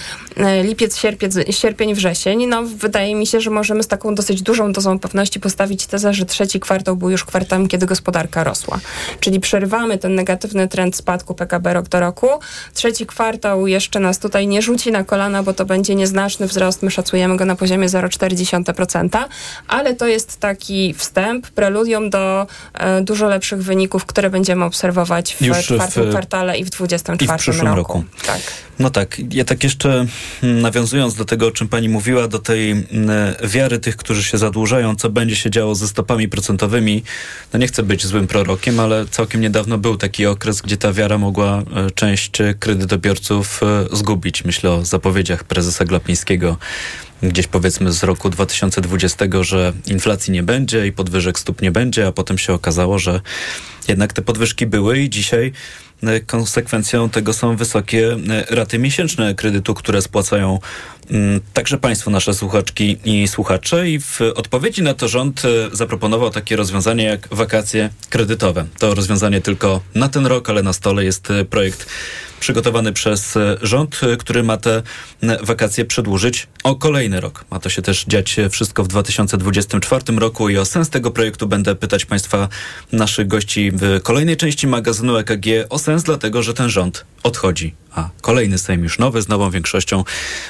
lipiec, sierpiec, sierpień, wrzesień, no wydaje mi się, że możemy z taką dosyć dużą dozą pewności postawić tezę, że trzeci kwartał był już kwartałem, kiedy gospodarka rosła. Czyli przerywamy ten negatywny trend spadku PKB rok do roku. Trzeci kwartał jeszcze nas tutaj nie rzuci na kolana, bo to będzie nieznaczny wzrost. My szacujemy go na poziomie 0,4%, ale to jest taki wstęp, preludium do e, dużo lepszych wyników, które będziemy obserwować w już czwartym w, kwartale i w 24 i w przyszłym roku. roku. Tak. No tak, ja tak jeszcze mm, nawiązując do tego, o czym pani mówiła, do tej mm, wiary tych, którzy się zadłużają, co będzie się działo ze stopami procentowymi, no nie chcę być złym prorokiem, ale całkiem niedawno był taki okres, gdzie ta wiara mogła e, część kredytobiorców e, zgubić. Myślę o zapowiedziach prezesa Glapińskiego gdzieś powiedzmy z roku 2020, że inflacji nie będzie i podwyżek stóp nie będzie, a potem się okazało, że jednak te podwyżki były i dzisiaj konsekwencją tego są wysokie e, raty miesięczne kredytu, które spłacają także Państwo, nasze słuchaczki i słuchacze. I w odpowiedzi na to rząd e, zaproponował takie rozwiązanie jak wakacje kredytowe. To rozwiązanie tylko na ten rok, ale na stole jest projekt przygotowany przez e, rząd, e, który ma te wakacje przedłużyć o kolejny rok. Ma to się też dziać wszystko w 2024 roku i o sens tego projektu będę pytać Państwa, naszych gości w kolejnej części magazynu EKG o sens, dlatego że ten rząd odchodzi, a kolejny Sejm już nowy z nową większością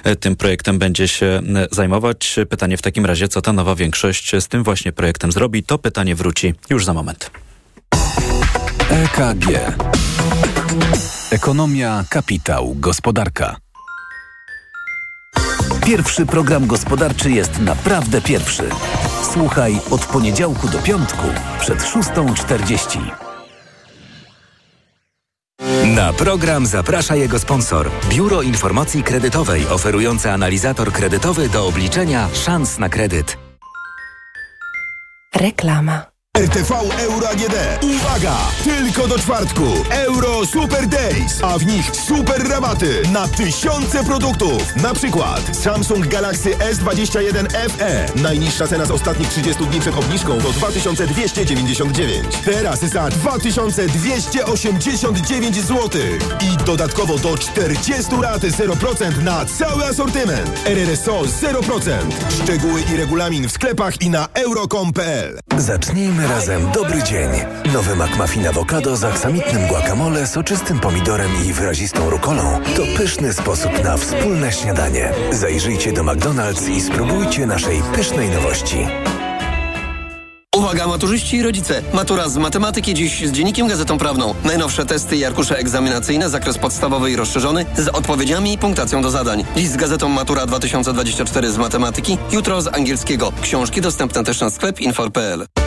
e, tym projektem będzie się zajmować. Pytanie w takim razie, co ta nowa większość z tym właśnie projektem zrobi, to pytanie wróci już za moment. EKG. Ekonomia, kapitał, gospodarka. Pierwszy program gospodarczy jest naprawdę pierwszy. Słuchaj od poniedziałku do piątku przed 6.40. Na program zaprasza jego sponsor. Biuro Informacji Kredytowej oferujące analizator kredytowy do obliczenia szans na kredyt. Reklama. RTV Euro AGD. Uwaga! Tylko do czwartku. Euro Super Days, a w nich super rabaty na tysiące produktów. Na przykład Samsung Galaxy S21 FE. Najniższa cena z ostatnich 30 dni przed obniżką to 2299. Teraz za 2289 zł. I dodatkowo do 40 lat 0% na cały asortyment. RRSO 0%. Szczegóły i regulamin w sklepach i na euro.com.pl. Zacznijmy razem dobry dzień. Nowy McMuffin awokado z aksamitnym guacamole, soczystym pomidorem i wyrazistą rukolą to pyszny sposób na wspólne śniadanie. Zajrzyjcie do McDonald's i spróbujcie naszej pysznej nowości. Uwaga maturzyści i rodzice. Matura z matematyki dziś z Dziennikiem Gazetą Prawną. Najnowsze testy i arkusze egzaminacyjne, zakres podstawowy i rozszerzony z odpowiedziami i punktacją do zadań. Dziś z Gazetą Matura 2024 z matematyki, jutro z angielskiego. Książki dostępne też na sklep infor.pl.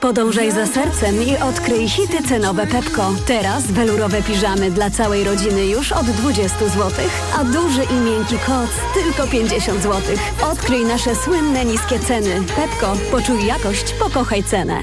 Podążaj za sercem i odkryj hity cenowe Pepko. Teraz welurowe piżamy dla całej rodziny już od 20 zł, a duży i miękki koc tylko 50 zł. Odkryj nasze słynne niskie ceny. Pepko, poczuj jakość, pokochaj cenę.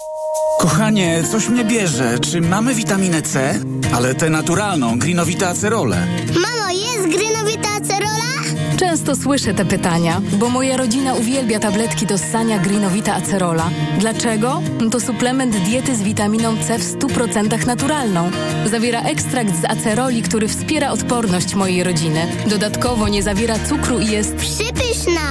Kochanie, coś mnie bierze. Czy mamy witaminę C? Ale tę naturalną, grinowite acerole. Mamo, jest grynowita acerola? Często słyszę te pytania, bo moja rodzina uwielbia tabletki do ssania Greenowita Acerola. Dlaczego? To suplement diety z witaminą C w 100% naturalną. Zawiera ekstrakt z aceroli, który wspiera odporność mojej rodziny. Dodatkowo nie zawiera cukru i jest Przypyszna!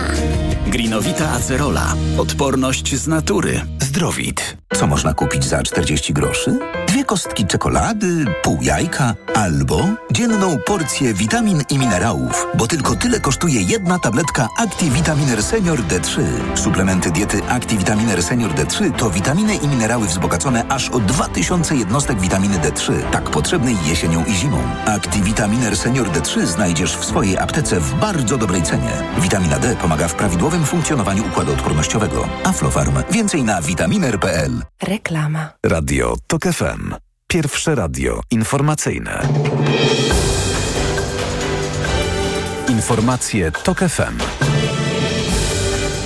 Grinowita acerola. Odporność z natury. Zdrowit. Co można kupić za 40 groszy? Dwie kostki czekolady, pół jajka albo dzienną porcję witamin i minerałów, bo tylko tyle kosztuje jedna tabletka ActiVitaminer Senior D3. Suplementy diety ActiVitaminer Senior D3 to witaminy i minerały wzbogacone aż o 2000 jednostek witaminy D3, tak potrzebnej jesienią i zimą. ActiVitaminer Senior D3 znajdziesz w swojej aptece w bardzo dobrej cenie. Witamina D pomaga w prawidłowym funkcjonowaniu układu odpornościowego. Aflofarm. Więcej na vitaminer.pl. Reklama. Radio TOK FM. Pierwsze radio informacyjne. Informacje TOK FM.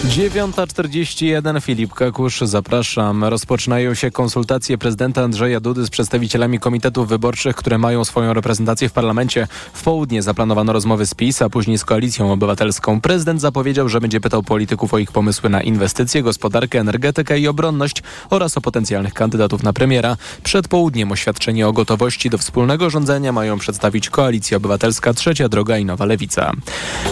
9.41 Filip Kakusz, zapraszam. Rozpoczynają się konsultacje prezydenta Andrzeja Dudy z przedstawicielami komitetów wyborczych, które mają swoją reprezentację w parlamencie. W południe zaplanowano rozmowy z PiS, a później z Koalicją Obywatelską. Prezydent zapowiedział, że będzie pytał polityków o ich pomysły na inwestycje, gospodarkę, energetykę i obronność oraz o potencjalnych kandydatów na premiera. Przed południem oświadczenie o gotowości do wspólnego rządzenia mają przedstawić Koalicja Obywatelska, Trzecia Droga i Nowa Lewica.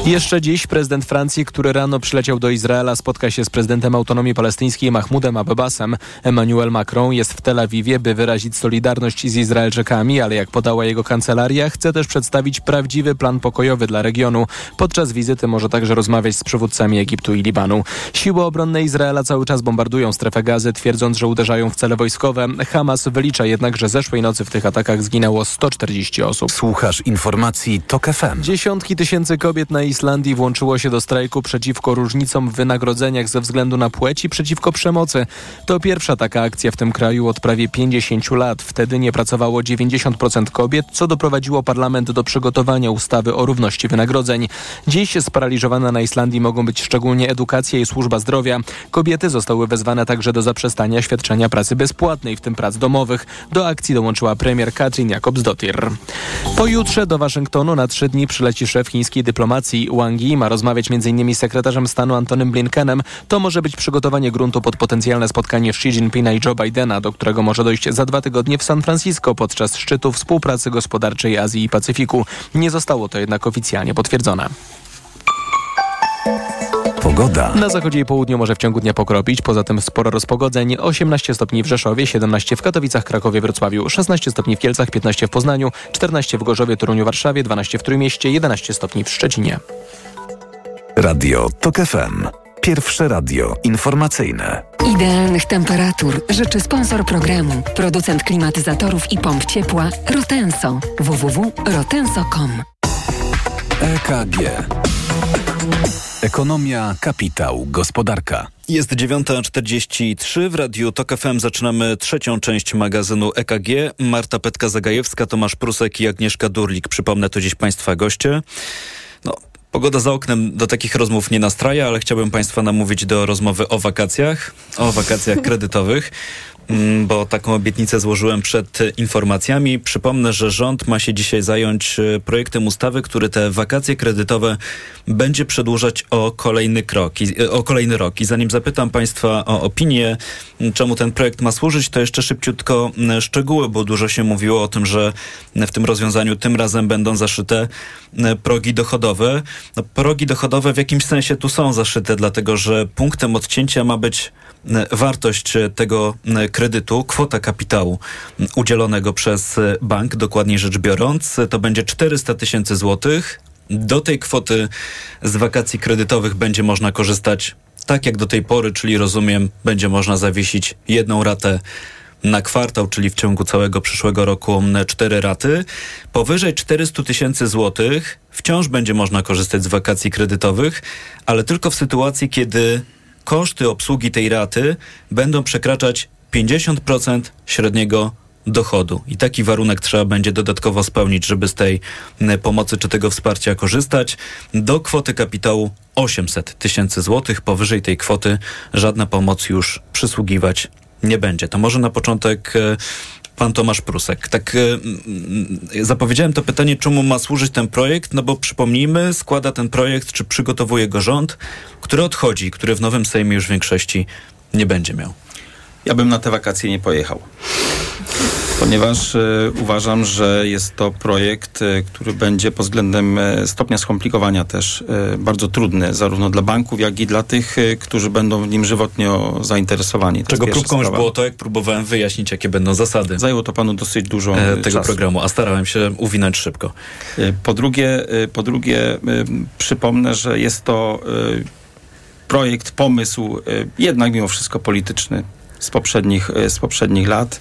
Jeszcze dziś prezydent Francji, który rano przyleciał do Izraela, spotka się z prezydentem autonomii palestyńskiej Mahmudem Abbasem. Emmanuel Macron jest w Tel Awiwie, by wyrazić solidarność z Izraelczykami, ale jak podała jego kancelaria, chce też przedstawić prawdziwy plan pokojowy dla regionu. Podczas wizyty może także rozmawiać z przywódcami Egiptu i Libanu. Siły obronne Izraela cały czas bombardują strefę gazy, twierdząc, że uderzają w cele wojskowe. Hamas wylicza jednak, że zeszłej nocy w tych atakach zginęło 140 osób. Słuchasz informacji TOK FM. Dziesiątki tysięcy kobiet na Islandii włączyło się do strajku przeciwko różnicom w wynagrodzeniach ze względu na płeć i przeciwko przemocy. To pierwsza taka akcja w tym kraju od prawie 50 lat. Wtedy nie pracowało 90% kobiet, co doprowadziło parlament do przygotowania ustawy o równości wynagrodzeń. Dziś sparaliżowane na Islandii mogą być szczególnie edukacja i służba zdrowia. Kobiety zostały wezwane także do zaprzestania świadczenia pracy bezpłatnej, w tym prac domowych. Do akcji dołączyła premier Katrin Jakobsdottir. Pojutrze do Waszyngtonu na trzy dni przyleci szef chińskiej dyplomacji Wang Yi. Ma rozmawiać m.in. z sekretarzem stanu Antonym Blinkenem. To może być przygotowanie gruntu pod potencjalne spotkanie Xi Jinpinga i Joe Bidena, do którego może dojść za dwa tygodnie w San Francisco podczas szczytu współpracy gospodarczej Azji i Pacyfiku. Nie zostało to jednak oficjalnie potwierdzone. Pogoda. Na zachodzie i południu może w ciągu dnia pokropić, poza tym sporo rozpogodzeń. 18 stopni w Rzeszowie, 17 w Katowicach, Krakowie, Wrocławiu, 16 stopni w Kielcach, 15 w Poznaniu, 14 w Gorzowie, Toruniu, Warszawie, 12 w Trójmieście, 11 stopni w Szczecinie. Radio TOK FM. Pierwsze radio informacyjne. Idealnych temperatur życzy sponsor programu, producent klimatyzatorów i pomp ciepła Rotenso. www.rotenso.com EKG. Ekonomia, kapitał, gospodarka. Jest 9.43 w Radiu TOK FM. Zaczynamy trzecią część magazynu EKG. Marta Petka-Zagajewska, Tomasz Prusek i Agnieszka Durlik. Przypomnę to dziś Państwa goście. No, Pogoda za oknem do takich rozmów nie nastraja, ale chciałbym Państwa namówić do rozmowy o wakacjach, o wakacjach kredytowych. Mm, bo taką obietnicę złożyłem przed informacjami. Przypomnę, że rząd ma się dzisiaj zająć e, projektem ustawy, który te wakacje kredytowe będzie przedłużać o kolejny krok, e, o kolejny rok. I zanim zapytam Państwa o opinię, czemu ten projekt ma służyć, to jeszcze szybciutko szczegóły, bo dużo się mówiło o tym, że w tym rozwiązaniu tym razem będą zaszyte progi dochodowe. No, progi dochodowe w jakimś sensie tu są zaszyte, dlatego że punktem odcięcia ma być wartość tego kredytu, kwota kapitału udzielonego przez bank, dokładniej rzecz biorąc, to będzie 400 tysięcy złotych. Do tej kwoty z wakacji kredytowych będzie można korzystać tak jak do tej pory, czyli rozumiem, będzie można zawiesić jedną ratę na kwartał, czyli w ciągu całego przyszłego roku cztery raty. Powyżej 400 tysięcy złotych wciąż będzie można korzystać z wakacji kredytowych, ale tylko w sytuacji, kiedy koszty obsługi tej raty będą przekraczać 50% średniego dochodu. I taki warunek trzeba będzie dodatkowo spełnić, żeby z tej pomocy czy tego wsparcia korzystać. Do kwoty kapitału 800 tysięcy złotych. Powyżej tej kwoty żadna pomoc już przysługiwać nie będzie. To może na początek e, pan Tomasz Prusek. Tak e, zapowiedziałem to pytanie, czemu ma służyć ten projekt, no bo przypomnijmy, składa ten projekt, czy przygotowuje go rząd, który odchodzi, który w nowym Sejmie już większości nie będzie miał. Ja bym na te wakacje nie pojechał. Ponieważ y, uważam, że jest to projekt, y, który będzie pod względem y, stopnia skomplikowania też bardzo trudny, zarówno dla banków, jak i dla tych, którzy będą w nim żywotnie zainteresowani. To Czego próbką już było to, jak próbowałem wyjaśnić, jakie będą zasady. Zajęło to panu dosyć dużo e, tego czasu. programu, a starałem się uwinąć szybko. Po drugie, po drugie przypomnę, że jest to projekt, pomysł jednak mimo wszystko polityczny z poprzednich, e, z poprzednich lat,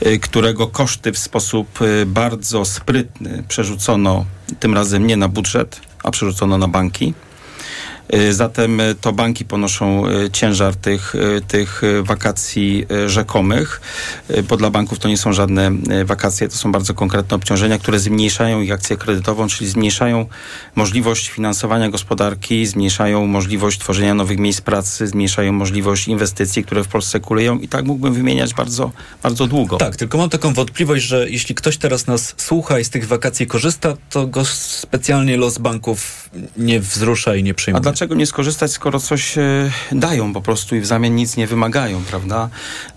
e, którego koszty w sposób e, bardzo sprytny przerzucono tym razem nie na budżet, a przerzucono na banki. Y, zatem y, to banki ponoszą y, ciężar tych, tych wakacji rzekomych, bo dla banków to nie są żadne wakacje, to są bardzo konkretne obciążenia, które zmniejszają ich akcję kredytową, czyli zmniejszają możliwość finansowania gospodarki, zmniejszają możliwość tworzenia nowych miejsc pracy, zmniejszają możliwość inwestycji, które w Polsce kuleją. I tak mógłbym wymieniać bardzo, bardzo długo. Tak, tylko mam taką wątpliwość, że jeśli ktoś teraz nas słucha i z tych wakacji korzysta, to go specjalnie los banków nie wzrusza i nie przyjmuje dlaczego nie skorzystać, skoro coś e, dają po prostu i w zamian nic nie wymagają, prawda?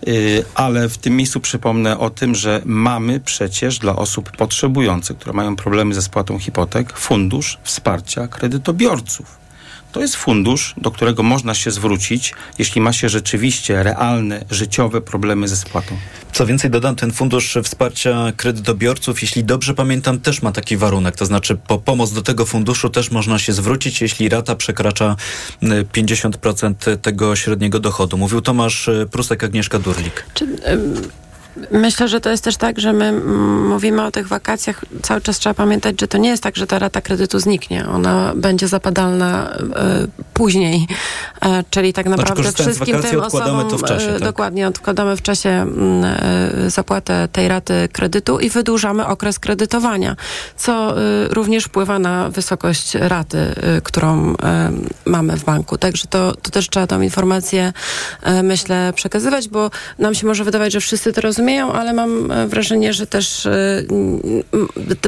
E, ale w tym miejscu przypomnę o tym, że mamy przecież dla osób potrzebujących, które mają problemy ze spłatą hipotek, fundusz wsparcia kredytobiorców. To jest fundusz, do którego można się zwrócić, jeśli ma się rzeczywiście realne, życiowe problemy ze spłatą. Co więcej, dodam, ten fundusz wsparcia kredytobiorców, jeśli dobrze pamiętam, też ma taki warunek. To znaczy, po pomoc do tego funduszu też można się zwrócić, jeśli rata przekracza 50% tego średniego dochodu. Mówił Tomasz Prusek, Agnieszka Durlik. Czy, Myślę, że to jest też tak, że my mówimy o tych wakacjach, cały czas trzeba pamiętać, że to nie jest tak, że ta rata kredytu zniknie. Ona będzie zapadalna e, później, e, czyli tak Znaczy, naprawdę korzystając z wszystkim tym osobom to w czasie, e, tak? dokładnie odkładamy w czasie e, zapłatę tej raty kredytu i wydłużamy okres kredytowania, co również wpływa na wysokość raty, którą mamy w banku. Także to, to też trzeba tą informację, myślę, przekazywać, bo nam się może wydawać, że wszyscy to rozumieją, ale mam e, wrażenie, że też e,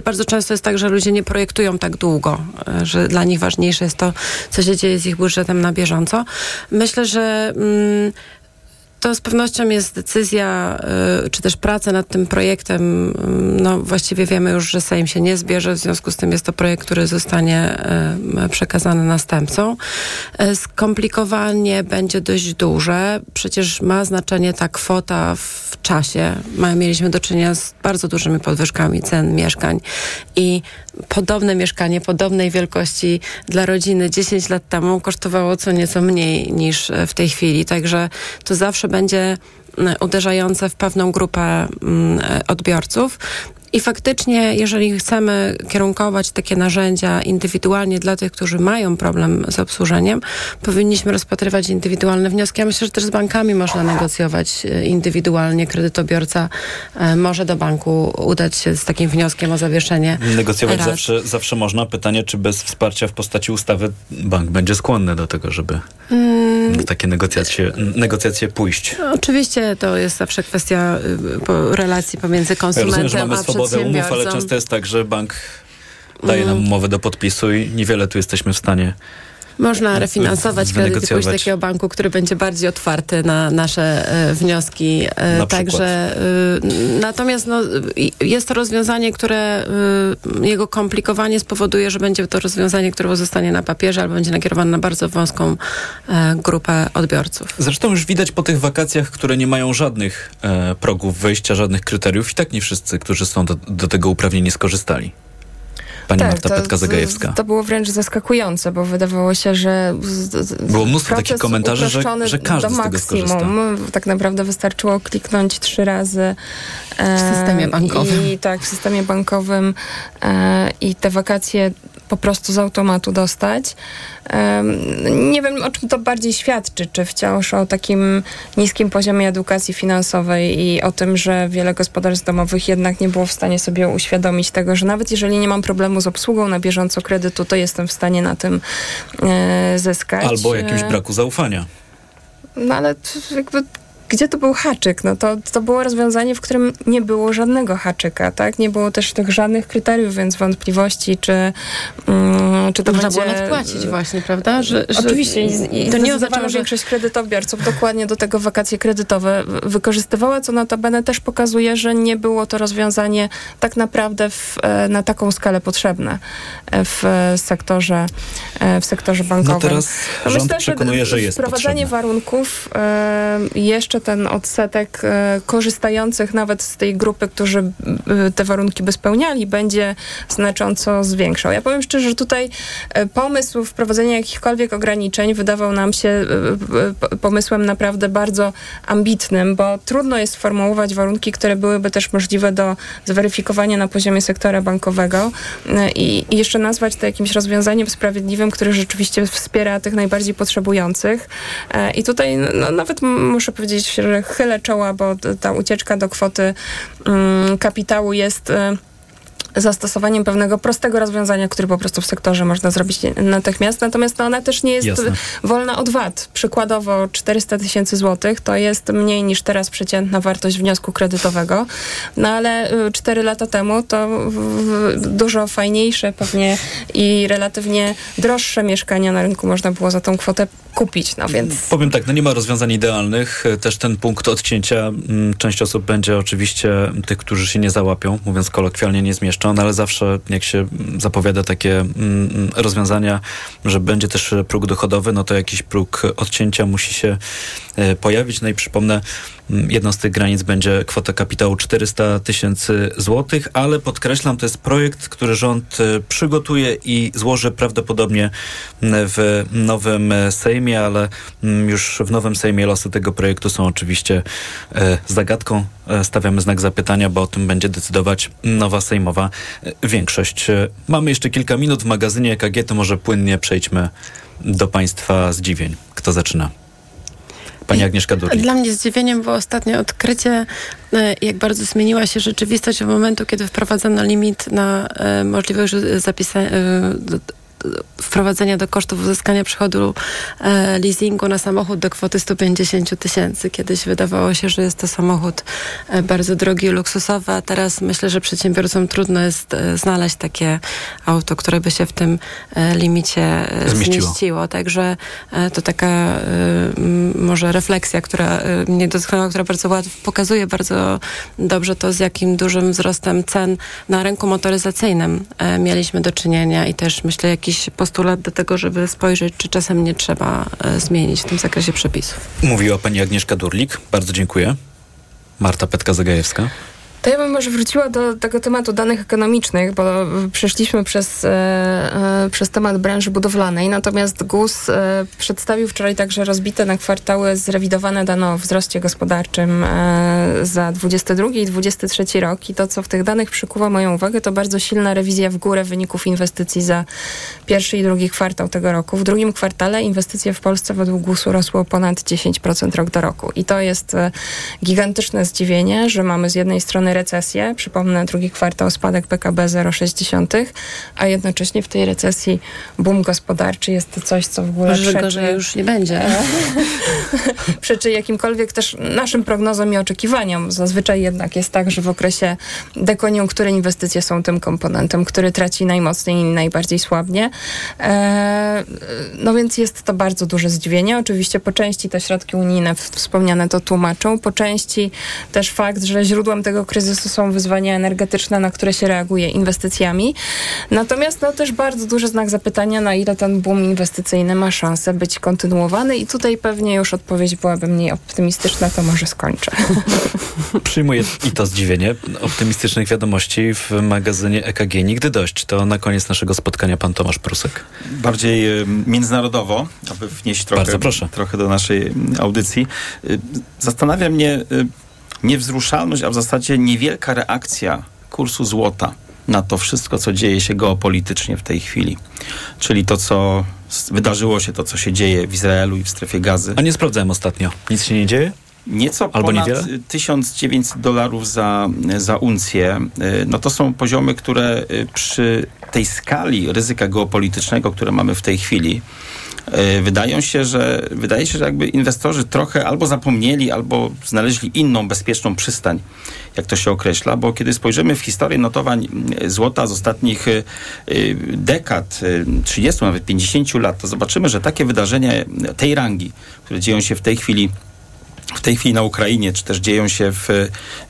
bardzo często jest tak, że ludzie nie projektują tak długo, e, że dla nich ważniejsze jest to, co się dzieje z ich budżetem na bieżąco. Myślę, że mm, to z pewnością jest decyzja, y, czy też praca nad tym projektem. y, No właściwie wiemy już, że Sejm się nie zbierze, w związku z tym jest to projekt, który zostanie y, przekazany następcom. Y, Skomplikowanie będzie dość duże. Przecież ma znaczenie ta kwota w czasie. Mieliśmy do czynienia z bardzo dużymi podwyżkami cen mieszkań i podobne mieszkanie podobnej wielkości dla rodziny 10 lat temu kosztowało co nieco mniej niż w tej chwili. Także to zawsze będzie mm, uderzające w pewną grupę mm, odbiorców. I faktycznie, jeżeli chcemy kierunkować takie narzędzia indywidualnie dla tych, którzy mają problem z obsłużeniem, powinniśmy rozpatrywać indywidualne wnioski. Ja myślę, że też z bankami można negocjować e, indywidualnie. Kredytobiorca e, może do banku udać się z takim wnioskiem o zawieszenie Negocjować rat. zawsze, zawsze można. Pytanie, czy bez wsparcia w postaci ustawy bank będzie skłonny do tego, żeby Mm, w takie negocjacje, negocjacje pójść. Oczywiście to jest zawsze kwestia y, relacji pomiędzy Ja rozumiem, konsumentem że mamy a swobodę umów, ale często jest tak, że bank daje nam Mm. umowę do podpisu i niewiele tu jesteśmy w stanie Można refinansować kredyt i pójść do takiego banku, który będzie bardziej otwarty na nasze e, wnioski. E, Na Także natomiast no, jest to rozwiązanie, które jego komplikowanie spowoduje, że będzie to rozwiązanie, które pozostanie na papierze albo będzie nakierowane na bardzo wąską e, grupę odbiorców. Zresztą już widać po tych wakacjach, które nie mają żadnych e, progów wejścia, żadnych kryteriów i tak nie wszyscy, którzy są do, do tego uprawnieni, skorzystali. Pani Marta Tak, to- Petka-Zagajewska. To było wręcz zaskakujące, bo wydawało się, że z- z- Było mnóstwo takich komentarzy, że- że każdy do z tego maksimum. Tak naprawdę wystarczyło kliknąć trzy razy e, W systemie bankowym. I, tak, w systemie bankowym e, i te wakacje po prostu z automatu dostać. Nie wiem, o czym to bardziej świadczy, czy wciąż o takim niskim poziomie edukacji finansowej i o tym, że wiele gospodarstw domowych jednak nie było w stanie sobie uświadomić tego, że nawet jeżeli nie mam problemu z obsługą na bieżąco kredytu, to jestem w stanie na tym e, zyskać. Albo jakimś E, braku zaufania. No ale jakby gdzie tu był haczyk? No to, to było rozwiązanie, w którym nie było żadnego haczyka, tak? Nie było też tych żadnych kryteriów, więc wątpliwości, czy, mm, czy to Można będzie... było nadpłacić właśnie, prawda? Że, że Oczywiście i, i to nie zdecydowana oznacza, że większość kredytobiorców dokładnie do tego wakacje kredytowe wykorzystywała, co notabene też pokazuje, że nie było to rozwiązanie tak naprawdę w, e, na taką skalę potrzebne e, w sektorze, e, w sektorze bankowym. No teraz rząd przekonuje, że jest Wprowadzanie potrzebne. warunków, jeszcze ten odsetek e, korzystających nawet z tej grupy, którzy e, te warunki by spełniali, będzie znacząco zwiększał. Ja powiem szczerze, że tutaj e, pomysł wprowadzenia jakichkolwiek ograniczeń wydawał nam się pomysłem naprawdę bardzo ambitnym, bo trudno jest sformułować warunki, które byłyby też możliwe do zweryfikowania na poziomie sektora bankowego i, jeszcze nazwać to jakimś rozwiązaniem sprawiedliwym, które rzeczywiście wspiera tych najbardziej potrzebujących. I tutaj no, nawet m- muszę powiedzieć, że chylę czoła, bo ta ucieczka do kwoty mm, kapitału jest... zastosowaniem pewnego prostego rozwiązania, które po prostu w sektorze można zrobić natychmiast. Natomiast no, ona też nie jest Jasne. wolna od VAT. Przykładowo 400 tysięcy złotych to jest mniej niż teraz przeciętna wartość wniosku kredytowego. No ale 4 lata temu to dużo fajniejsze pewnie i relatywnie droższe mieszkania na rynku można było za tą kwotę kupić. No więc Powiem tak, no nie ma rozwiązań idealnych. Też ten punkt odcięcia, mm, część osób będzie oczywiście tych, którzy się nie załapią, mówiąc kolokwialnie, nie zmieszczą, ale zawsze jak się mm, zapowiada takie mm, rozwiązania, że będzie też próg dochodowy, no to jakiś próg odcięcia musi się e, pojawić. No i przypomnę, jedną z tych granic będzie kwota kapitału 400 tysięcy złotych, ale podkreślam, to jest projekt, który rząd przygotuje i złoży prawdopodobnie w nowym Sejmie, ale już w nowym Sejmie losy tego projektu są oczywiście zagadką. Stawiamy znak zapytania, bo o tym będzie decydować nowa sejmowa większość. Mamy jeszcze kilka minut w magazynie EKG, to może płynnie przejdźmy do Państwa zdziwień. Kto zaczyna? Pani Agnieszka Durlik. Dla mnie zdziwieniem było ostatnie odkrycie, e, jak bardzo zmieniła się rzeczywistość od momentu, kiedy wprowadzono limit na e, możliwość zapisania wprowadzenia do kosztów uzyskania przychodu e, leasingu na samochód do kwoty 150 tysięcy. Kiedyś wydawało się, że jest to samochód e, bardzo drogi i luksusowy, a teraz myślę, że przedsiębiorcom trudno jest e, znaleźć takie auto, które by się w tym limicie Zmieściło. zmieściło. Także to taka może refleksja, która mnie dotknęła, która bardzo łatwo pokazuje bardzo dobrze to, z jakim dużym wzrostem cen na rynku motoryzacyjnym mieliśmy do czynienia i też myślę jakiś postulat do tego, żeby spojrzeć, czy czasem nie trzeba e, zmienić w tym zakresie przepisów. Mówiła pani Agnieszka Durlik. Bardzo dziękuję. Marta Petka-Zagajewska. To ja bym może wróciła do tego tematu danych ekonomicznych, bo przeszliśmy przez, e, e, przez temat branży budowlanej, natomiast GUS e, przedstawił wczoraj także rozbite na kwartały zrewidowane dane o wzroście gospodarczym za 22 i 23 rok. I to, co w tych danych przykuwa moją uwagę, to bardzo silna rewizja w górę wyników inwestycji za pierwszy i drugi kwartał tego roku. W drugim kwartale inwestycje w Polsce według GUS-u rosły o ponad 10% rok do roku. I to jest gigantyczne zdziwienie, że mamy z jednej strony recesję, przypomnę drugi kwartał spadek PKB 0,6, a jednocześnie w tej recesji boom gospodarczy jest to coś, co w ogóle Może przeczy, gorzej już nie będzie. (laughs) przeczy jakimkolwiek też naszym prognozom i oczekiwaniom. Zazwyczaj jednak jest tak, że w okresie dekoniunktury inwestycje są tym komponentem, który traci najmocniej i najbardziej słabnie. E, no więc jest to bardzo duże zdziwienie. Oczywiście po części te środki unijne wspomniane to tłumaczą, po części też fakt, że źródłem tego kryzysu są wyzwania energetyczne, na które się reaguje inwestycjami. Natomiast no też bardzo duży znak zapytania, na ile ten boom inwestycyjny ma szansę być kontynuowany i tutaj pewnie już odpowiedź byłaby mniej optymistyczna, to może skończę. (laughs) Przyjmuję i to zdziwienie. Optymistycznych wiadomości w magazynie EKG nigdy dość. To na koniec naszego spotkania pan Tomasz Prusek. bardziej e, międzynarodowo, aby wnieść trochę, trochę do naszej audycji. Y, Zastanawia mnie y, niewzruszalność, a w zasadzie niewielka reakcja kursu złota na to wszystko, co dzieje się geopolitycznie w tej chwili. Czyli to, co wydarzyło się, to, co się dzieje w Izraelu i w strefie gazy. A nie sprawdzałem ostatnio. Nic się nie dzieje? Nieco Albo ponad niewiele? 1900 dolarów za, za uncję. Y, No to są poziomy, które y, przy tej skali ryzyka geopolitycznego, które mamy w tej chwili, wydają się, że wydaje się, że jakby inwestorzy trochę albo zapomnieli, albo znaleźli inną bezpieczną przystań, jak to się określa, bo kiedy spojrzymy w historię notowań y, złota z ostatnich y, y, dekad, y, 30, nawet 50 lat, to zobaczymy, że takie wydarzenia tej rangi, które dzieją się w tej chwili w tej chwili na Ukrainie, czy też dzieją się w,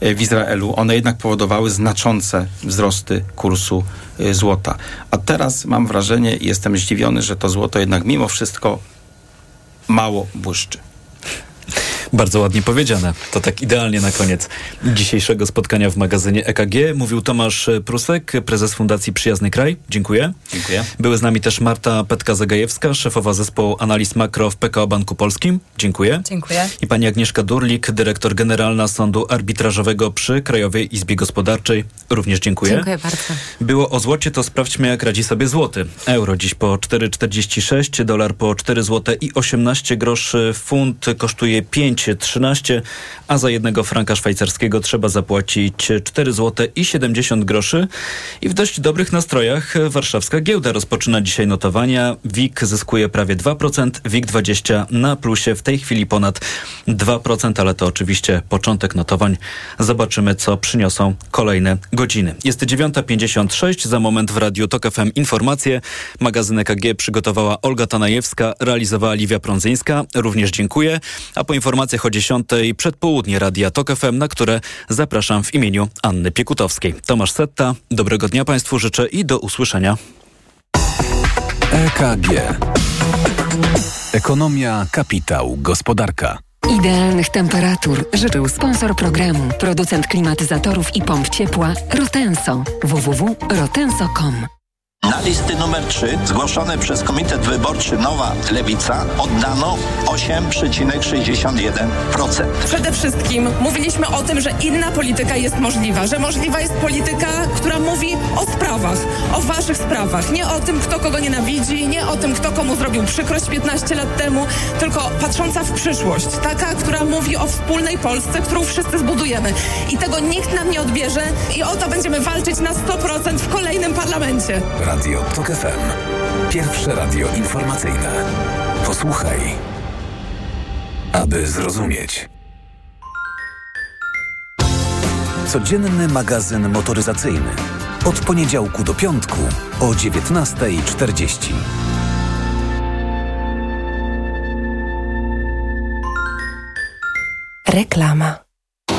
w Izraelu, one jednak powodowały znaczące wzrosty kursu y, złota. A teraz mam wrażenie i jestem zdziwiony, że to złoto jednak mimo wszystko mało błyszczy. Bardzo ładnie powiedziane. To tak idealnie na koniec dzisiejszego spotkania w magazynie EKG. Mówił Tomasz Prusek, prezes Fundacji Przyjazny Kraj. Dziękuję. Dziękuję. Były z nami też Marta Petka-Zagajewska, szefowa zespołu analiz makro w PKO Banku Polskim. Dziękuję. Dziękuję. I pani Agnieszka Durlik, dyrektor generalna Sądu Arbitrażowego przy Krajowej Izbie Gospodarczej. Również dziękuję. Dziękuję bardzo. Było o złocie, to sprawdźmy jak radzi sobie złoty. Euro dziś po 4,46, dolar po 4 zł i 18 groszy, funt kosztuje 5,13, a za jednego franka szwajcarskiego trzeba zapłacić 4 zł i 70 groszy. I w dość dobrych nastrojach warszawska giełda rozpoczyna dzisiaj notowania. WIG zyskuje prawie 2%, WIG20 na plusie w tej chwili ponad 2%, ale to oczywiście początek notowań. Zobaczymy, co przyniosą kolejne godziny. Jest 9.56, za moment w Radiu Tok FM informacje. Magazyn EKG przygotowała Olga Tanajewska, realizowała Liwia Prądzyńska. Również dziękuję. A po informacjach o 10 przedpołudnie Radia Tok FM, na które zapraszam w imieniu Anny Piekutowskiej. Tomasz Setta, dobrego dnia Państwu życzę i do usłyszenia. EKG. Ekonomia, kapitał, gospodarka. Idea Idealnych temperatur życzył sponsor programu, producent klimatyzatorów i pomp ciepła Rotenso. www.rotenso.com Na listy numer 3 zgłoszone przez Komitet Wyborczy Nowa Lewica oddano 8,61%. Przede wszystkim mówiliśmy o tym, że inna polityka jest możliwa, że możliwa jest polityka, która mówi o sprawach, o waszych sprawach, nie o tym, kto kogo nienawidzi, nie o tym, kto komu zrobił przykrość 15 lat temu, tylko patrząca w przyszłość, taka, która mówi o wspólnej Polsce, którą wszyscy zbudujemy. I tego nikt nam nie odbierze i o to będziemy walczyć na 100% w kolejnym parlamencie. Radio TOK FM. Pierwsze radio informacyjne. Posłuchaj, aby zrozumieć. Codzienny magazyn motoryzacyjny. Od poniedziałku do piątku o 19.40. Reklama.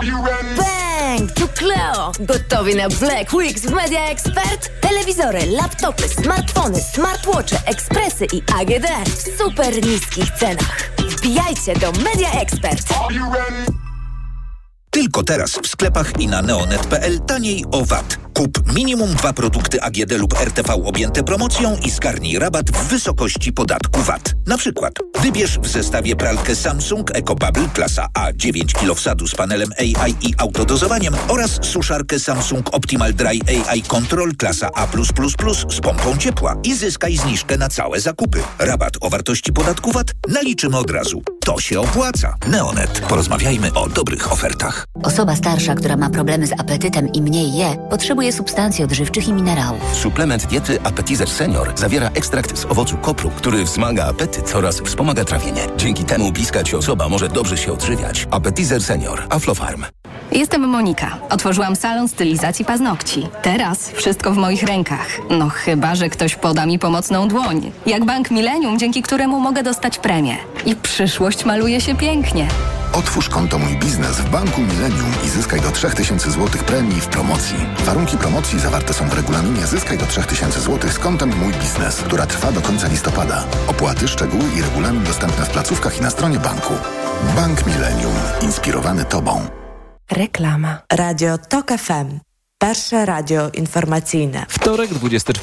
Bang! Tu Cleo! Gotowi na Black Weeks w Media Expert? Telewizory, laptopy, smartfony, smartwatche, ekspresy i AGD w super niskich cenach. Wbijajcie do Media Expert! Tylko teraz w sklepach i na neonet.pl taniej o VAT. Kup minimum dwa produkty AGD lub RTV objęte promocją i zgarnij rabat w wysokości podatku VAT. Na przykład wybierz w zestawie pralkę Samsung EcoBubble klasa A 9 kg wsadu z panelem AI i autodozowaniem oraz suszarkę Samsung Optimal Dry AI Control klasa A++ z pompą ciepła i zyskaj zniżkę na całe zakupy. Rabat o wartości podatku VAT naliczymy od razu. To się opłaca. Neonet. Porozmawiajmy o dobrych ofertach. Osoba starsza, która ma problemy z apetytem i mniej je, potrzebuje substancji odżywczych i minerałów. Suplement diety Appetizer Senior zawiera ekstrakt z owocu kopru, który wzmaga apetyt oraz wspomaga trawienie. Dzięki temu bliska ci osoba może dobrze się odżywiać. Appetizer Senior. Aflofarm. Jestem Monika. Otworzyłam salon stylizacji paznokci. Teraz wszystko w moich rękach. No chyba, że ktoś poda mi pomocną dłoń. Jak Bank Millennium, dzięki któremu mogę dostać premię. I przyszłość maluje się pięknie. Otwórz konto Mój Biznes w Banku Millennium i zyskaj do 3000 zł premii w promocji. Warunki promocji zawarte są w regulaminie Zyskaj do 3000 zł z kontem Mój Biznes, która trwa do końca listopada. Opłaty, szczegóły i regulamin dostępne w placówkach i na stronie banku. Bank Millennium. Inspirowany Tobą. Reklama. Radio TOK FM. Pierwsze radio informacyjne. Wtorek, 24